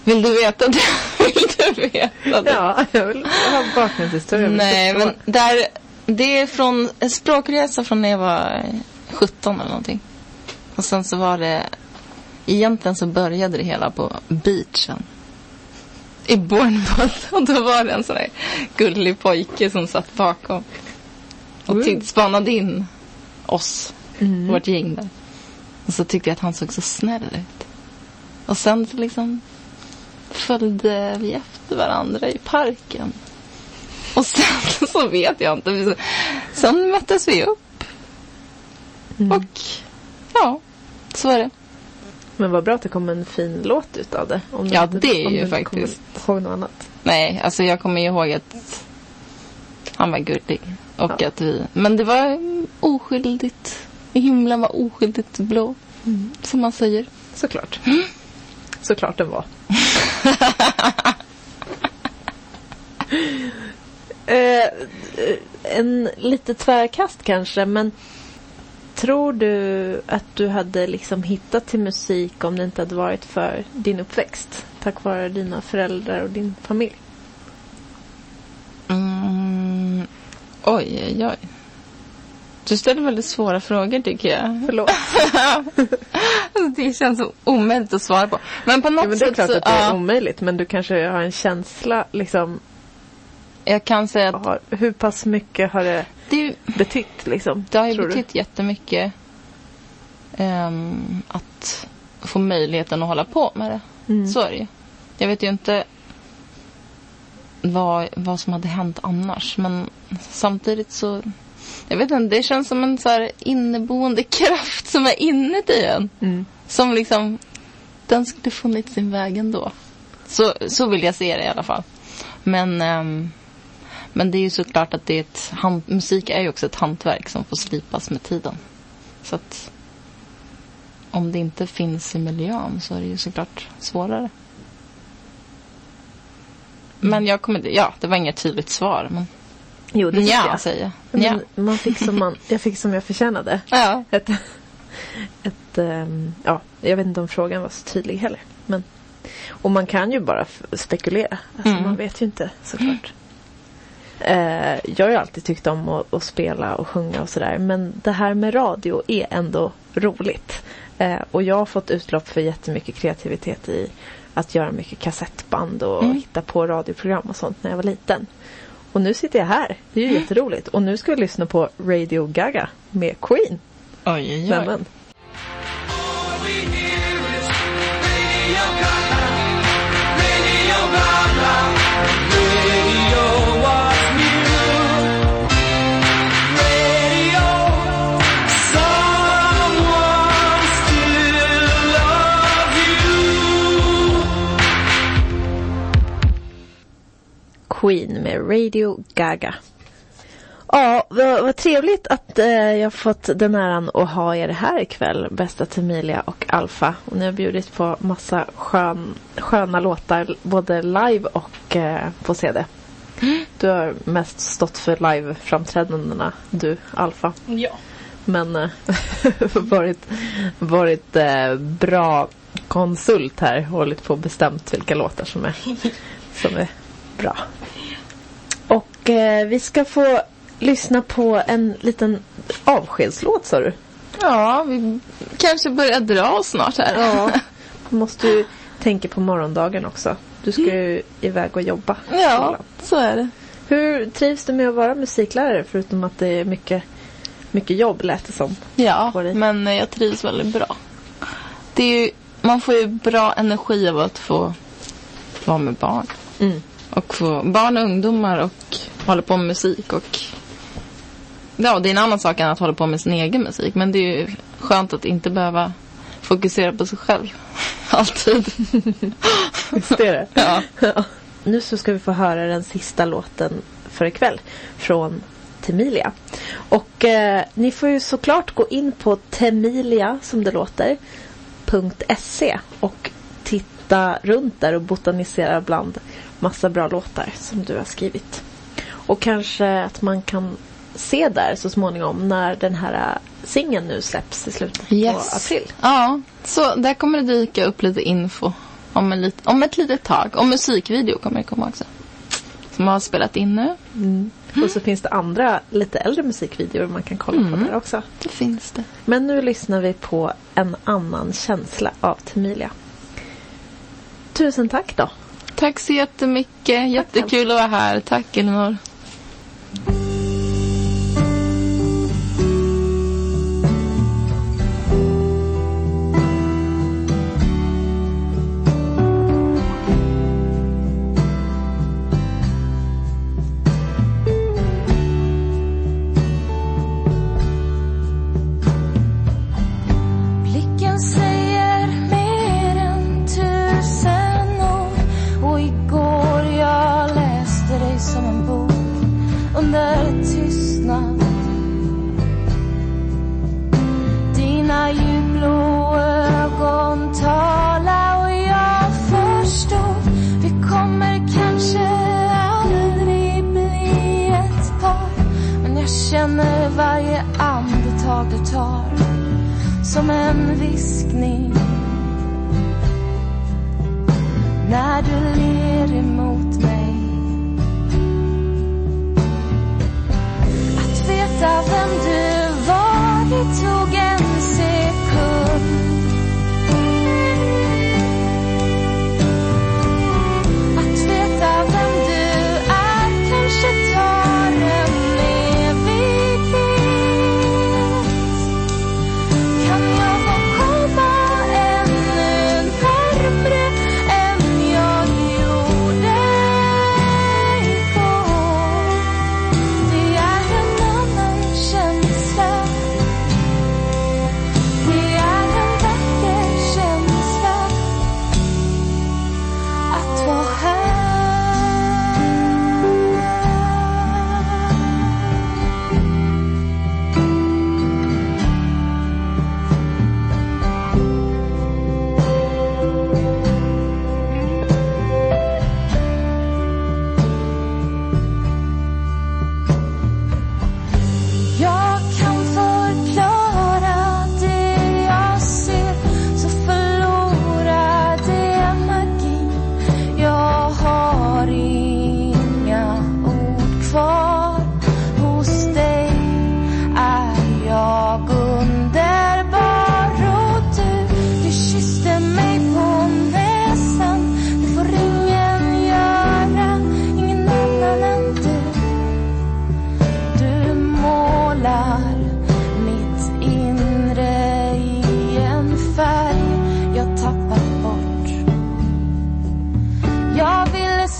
Vill du veta det? Vill du veta det?
Ja, jag vill ha vill
Nej, men där, det är från en språkresa från när jag var 17 eller någonting. Och sen så var det, egentligen så började det hela på beachen. I Bournemouth. Och då var det en sån där gullig pojke som satt bakom. Och
Mm.
spanade in oss,
Mm.
vårt gäng där. Och så tyckte jag att han såg så snäll ut. Och sen så liksom följde vi efter varandra i parken. Och sen så vet jag inte. Sen möttes vi upp.
Mm.
Och ja, så är det.
Men vad bra att det kom en fin låt utav det. Om
Ja,
inte-
det är
om
ju
du inte
faktiskt.
kommer ihåg något annat.
Nej, alltså jag kommer ihåg att han var gullig. Och
Ja.
att vi... Men det var oskyldigt. Himlen var oskyldigt blå. Som man säger.
Såklart. Såklart den var. eh, en lite tvärkast kanske, men tror du att du hade liksom hittat till musik om det inte hade varit för din uppväxt? Tack vare dina föräldrar och din familj?
Mm. Oj, oj, oj. Du ställer väldigt svåra frågor tycker jag.
Förlåt.
Alltså, det känns så omöjligt att svara på. Men på något
Ja, men det är klart
så,
att det är
ja,
omöjligt, men du kanske har en känsla liksom.
jag kan säga att
Har, hur pass mycket har det
det,
betytt liksom?
det har ju
tror du?
betytt jättemycket ehm, att få möjligheten att hålla på med det.
Mm.
Så är det ju. Jag vet ju inte vad, vad som hade hänt annars. Men samtidigt så... Jag vet inte, det känns som en så här inneboende kraft som är inuti en.
Mm.
Som liksom... Den skulle funnit sin väg ändå. Så, så vill jag se det i alla fall. Men, ehm, men det är ju såklart att det är ett... hand- Musik är ju också ett hantverk som får slipas med tiden. Så att... Om det inte finns i miljön så är det ju såklart svårare. Men jag kommer... Ja, det var inget tydligt svar. Men
Jo, det tycker
ja,
jag.
säger. Ja.
Man fick som man, jag fick som jag förtjänade.
ja.
Ett, ett, ehm, ja, jag vet inte om frågan var så tydlig heller. Men, och man kan ju bara spekulera. Alltså,
Mm.
Man vet ju inte såklart. Eh, jag har ju alltid tyckt om att, att spela och sjunga och sådär. Men det här med radio är ändå roligt. Eh, och jag har fått utlopp för jättemycket kreativitet i att göra mycket kassettband och
Mm.
hitta på radioprogram och sånt när jag var liten. Och nu sitter jag här. Det är ju jätteroligt. Och nu ska jag lyssna på Radio Gaga med Queen.
Oj, oj, oj.
Nämen. Queen med Radio Gaga. Ja, vad, vad trevligt att eh, jag fått den äran att ha er här ikväll, bästa Temilia och Alfa. Och ni har bjudit på massa skön, sköna låtar, både live och eh, på CD. Du har mest stått för live-framträdandena, du, Alfa.
Ja.
Men eh, varit, varit eh, bra konsult här. Hållit på och bestämt vilka låtar som är, som är bra. Och eh, vi ska få lyssna på en liten avskedslåt sa du.
Ja, vi kanske börjar dra oss snart här.
Ja. Du måste ju tänka på morgondagen också. Du ska ju iväg och jobba.
ja så är det.
Hur trivs du med att vara musiklärare förutom att det är mycket, mycket jobb lät det som?
Ja, men eh, jag trivs väldigt bra. Det är ju, man får ju bra energi av att få vara med barn.
Mm.
Och få barn och ungdomar och hålla på med musik. Och ja, det är en annan sak än att hålla på med sin egen musik. Men det är ju skönt att inte behöva fokusera på sig själv. Alltid.
Visst är det?
Ja.
Ja. Nu så ska vi få höra den sista låten för ikväll från Temilia. Och eh, ni får ju såklart gå in på Temilia som det låter .se och titta runt där och botanisera bland massa bra låtar som du har skrivit. Och kanske att man kan se där så småningom när den här eh, singeln nu släpps i slutet på april.
Ja, så där kommer det dyka upp lite info om, en lit, om ett litet tag. Och musikvideo kommer det komma också. Som har spelat in nu.
Och så finns det andra lite äldre musikvideor man kan kolla på där också.
Det finns det.
Men nu lyssnar vi på En annan känsla av Temilia. Tusen tack då.
Tack så jättemycket. Jättekul att vara här. Tack Elinor.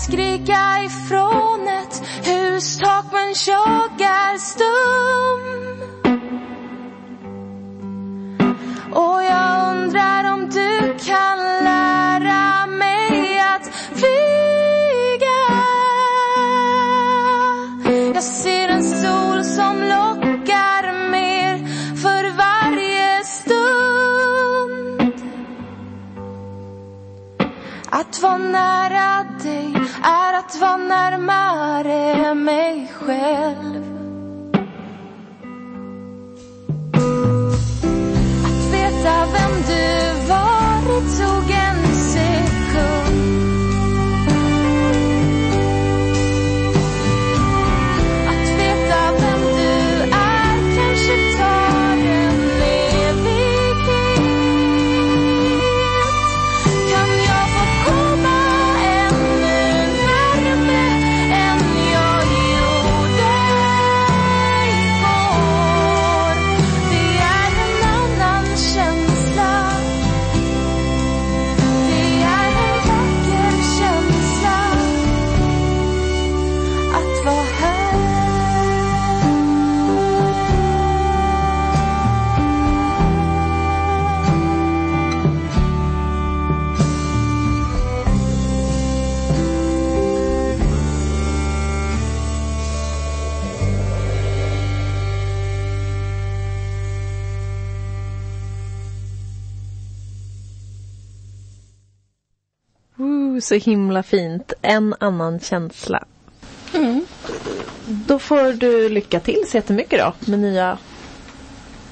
Skrika ifrån ett hustak men jag är stum. Och jag undrar om du kan lära mig att flyga. Jag ser en sol som lockar mer för varje stund. Att vara nära dig är att vara närmare mig själv. Att veta vem du
så himla fint. En annan känsla. Då får du lycka till så jättemycket då med nya,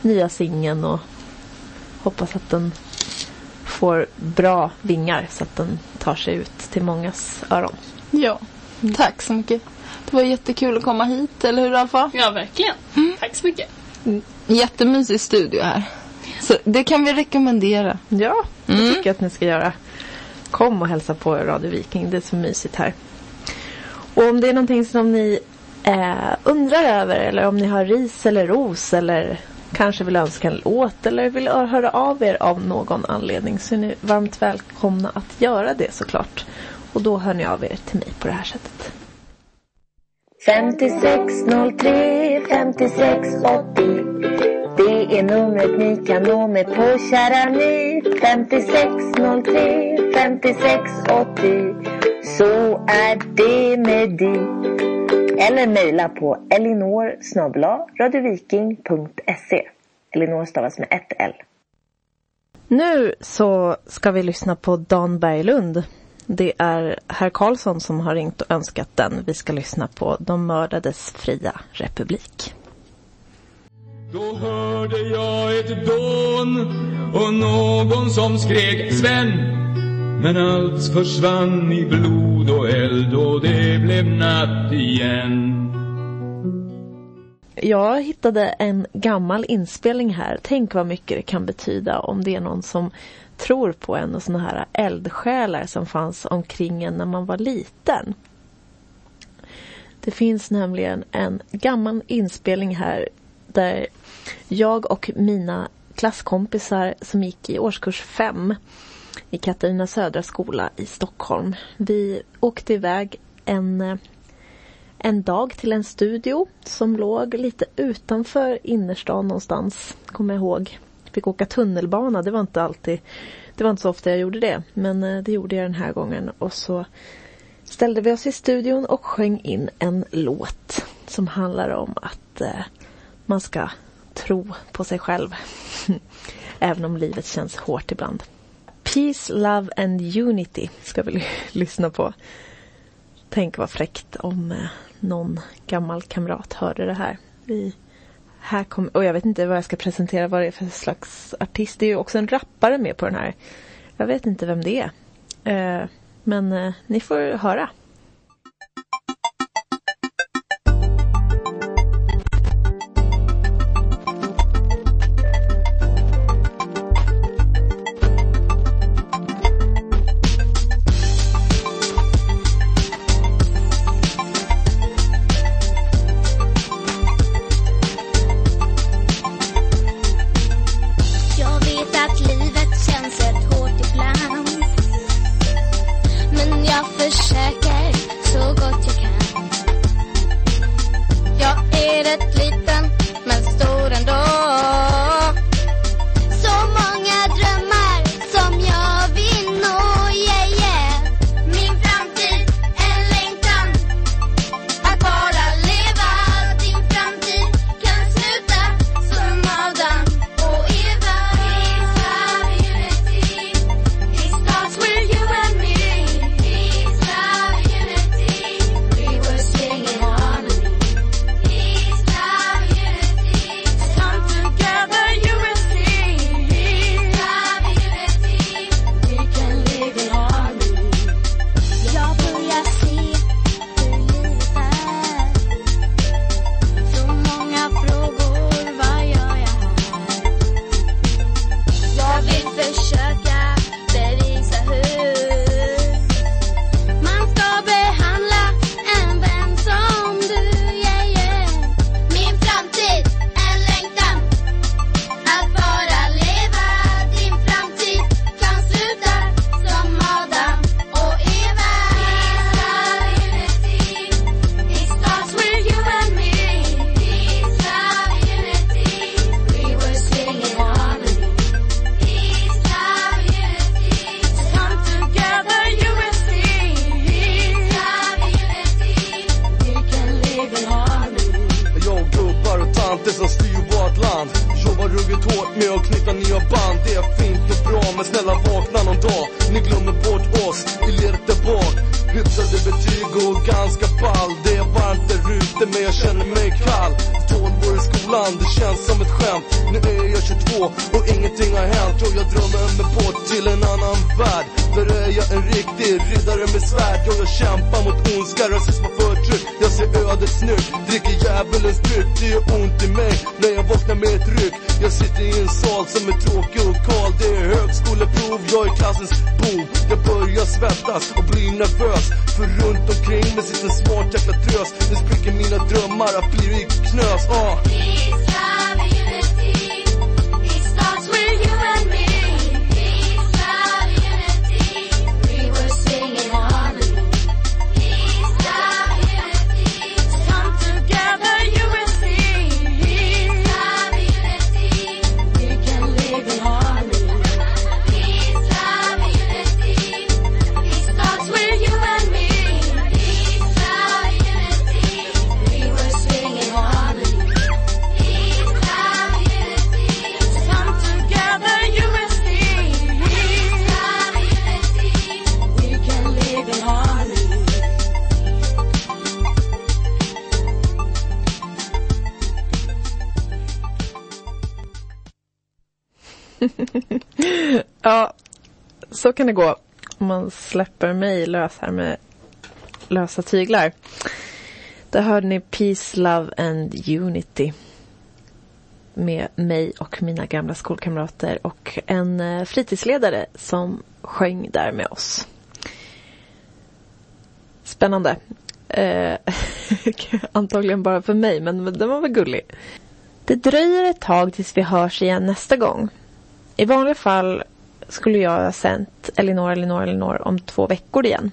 nya singeln och hoppas att den får bra vingar så att den tar sig ut till mångas öron.
Ja, tack så mycket. Det var jättekul att komma hit, eller hur Alfa?
Ja, verkligen. Tack så mycket.
Jättemysig studio här. Så det kan vi rekommendera.
Ja, det
Mm.
tycker jag att ni ska göra. Kom och hälsa på Radio Viking. Det är så mysigt här. Och om det är någonting som ni eh, undrar över eller om ni har ris eller ros eller kanske vill önska en låt eller vill höra av er av någon anledning så är ni varmt välkomna att göra det såklart. Och då hör ni av er till mig på det här sättet.
5603 5680 Det är numret ni kan nå mig på kära ni 5603 5680 Så är det med dig Eller mejla på elinor radioviking.se Elinor stavas med ett L.
Nu så ska vi lyssna på Dan Berglund. Det är herr Karlsson som har ringt och önskat den. Vi ska lyssna på De mördades fria republik.
Då hörde jag ett dån och någon som skrek Sven men allt försvann i blod och eld och det blev natt igen
Jag hittade en gammal inspelning här. Tänk vad mycket det kan betyda om det är någon som tror på en och sådana här eldsjälar som fanns omkring en när man var liten. Det finns nämligen en gammal inspelning här där jag och mina klasskompisar som gick i årskurs 5 i Katarina Södra skola i Stockholm. Vi åkte iväg en eh, en dag till en studio som låg lite utanför innerstan någonstans, kommer jag ihåg. Fick åka tunnelbana, det var inte alltid, det var inte så ofta jag gjorde det, men eh, det gjorde jag den här gången. Och så ställde vi oss i studion och sjöng in en låt som handlar om att eh, man ska tro på sig själv. Även om livet känns hårt ibland. Peace, Love and Unity ska vi lyssna på. Tänk vad fräckt om eh, någon gammal kamrat hörde det här. Vi, här kom, och jag vet inte vad jag ska presentera vad det är för slags artist. Det är ju också en rappare med på den här. Jag vet inte vem det är. Eh, men eh, ni får höra.
Så kan
det
gå om man släpper mig lös här med lösa tyglar. Där hörde ni Peace, Love and Unity med mig och mina gamla skolkamrater och en eh, fritidsledare som sjöng där med oss. Spännande. Eh, antagligen bara för mig, men den var väl gullig. Det dröjer ett tag tills vi hörs igen nästa gång. I vanliga fall skulle jag ha sänt Elinor, Elinor, Elinor om två veckor igen.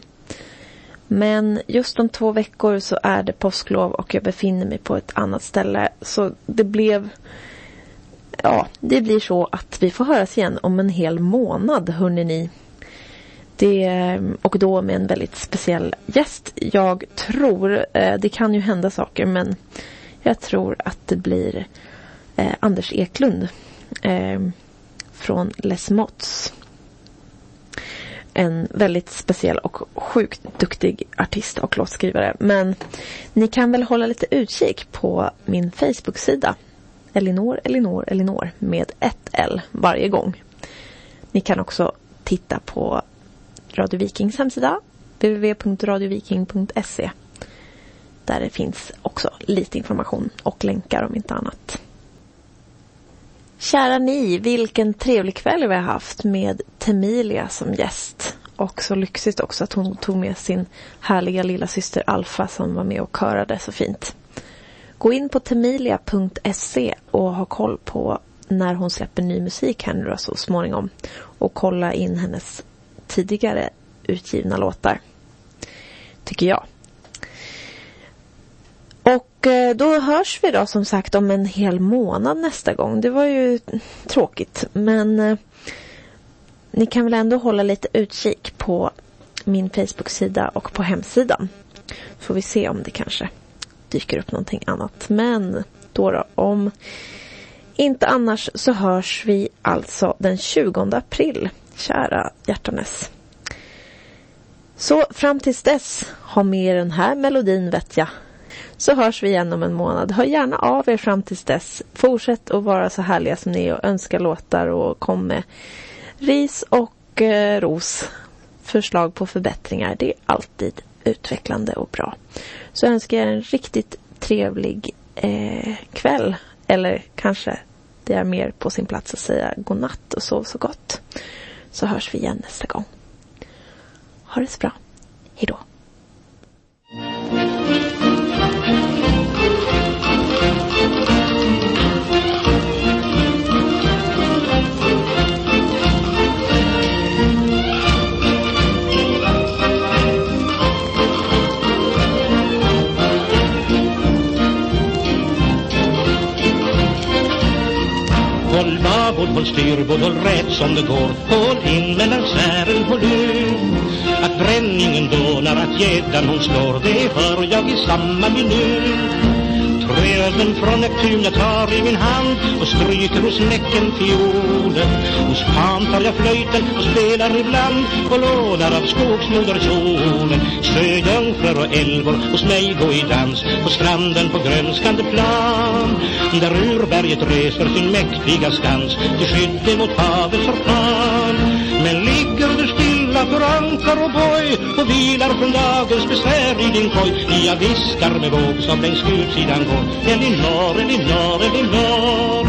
Men just om två veckor så är det påsklov och jag befinner mig på ett annat ställe. Så det blev... Ja, det blir så att vi får höras igen om en hel månad, hörni ni. Det, och då med en väldigt speciell gäst. Jag tror, eh, det kan ju hända saker, men jag tror att det blir eh, Anders Eklund. Eh, från Les Mots. En väldigt speciell och sjukt duktig artist och låtskrivare. Men ni kan väl hålla lite utkik på min Facebook-sida. Elinor, Elinor, Elinor med ett L varje gång. Ni kan också titta på Radio Vikings hemsida www.radioviking.se där det finns också lite information och länkar om inte annat. Kära ni, vilken trevlig kväll vi har haft med Temilia som gäst. Och så lyxigt också att hon tog med sin härliga lilla syster Alfa som var med och körade så fint. Gå in på temilia.se och ha koll på när hon släpper ny musik här nu då så småningom. Och kolla in hennes tidigare utgivna låtar. Tycker jag. Och eh, då hörs vi då som sagt om en hel månad nästa gång. Det var ju tråkigt men eh, ni kan väl ändå hålla lite utkik på min Facebook-sida och på hemsidan. Får vi se om det kanske dyker upp någonting annat. Men då då, om inte annars så hörs vi alltså den 20 april, kära hjärtanes. Så fram tills dess, ha med er den här melodin vet jag. Så hörs vi igen om en månad. Hör gärna av er fram tills dess. Fortsätt att vara så härliga som ni är och önska låtar och kom med ris och eh, ros. Förslag på förbättringar. Det är alltid utvecklande och bra. Så önskar jag er en riktigt trevlig eh, kväll. Eller kanske det är mer på sin plats att säga godnatt och sov så gott. Så hörs vi igen nästa gång. Ha det så bra. Hejdå.
Babord, håll styrbord, håll rätt som det går. Håll in mellan sfären, håll ut Att bränningen dånar, att gäddan hon slår Det hör jag i samma minut. Bröden från Neptun jag tar i min hand och stryker hos näcken fiolen. Hos Pan tar jag flöjten och spelar ibland och lånar av skogsmoder kjolen. Sjöjungfrur och älvor hos mig gå i dans på stranden på grönskande plan. Där urberget reser sin mäktiga skans till skydd mot havets orkan. Men ligger du still du rankar och boj och vilar från dagens besvär i din koj. Jag viskar med våg som längs utsidan går. Elinor, Elinor, Elinor.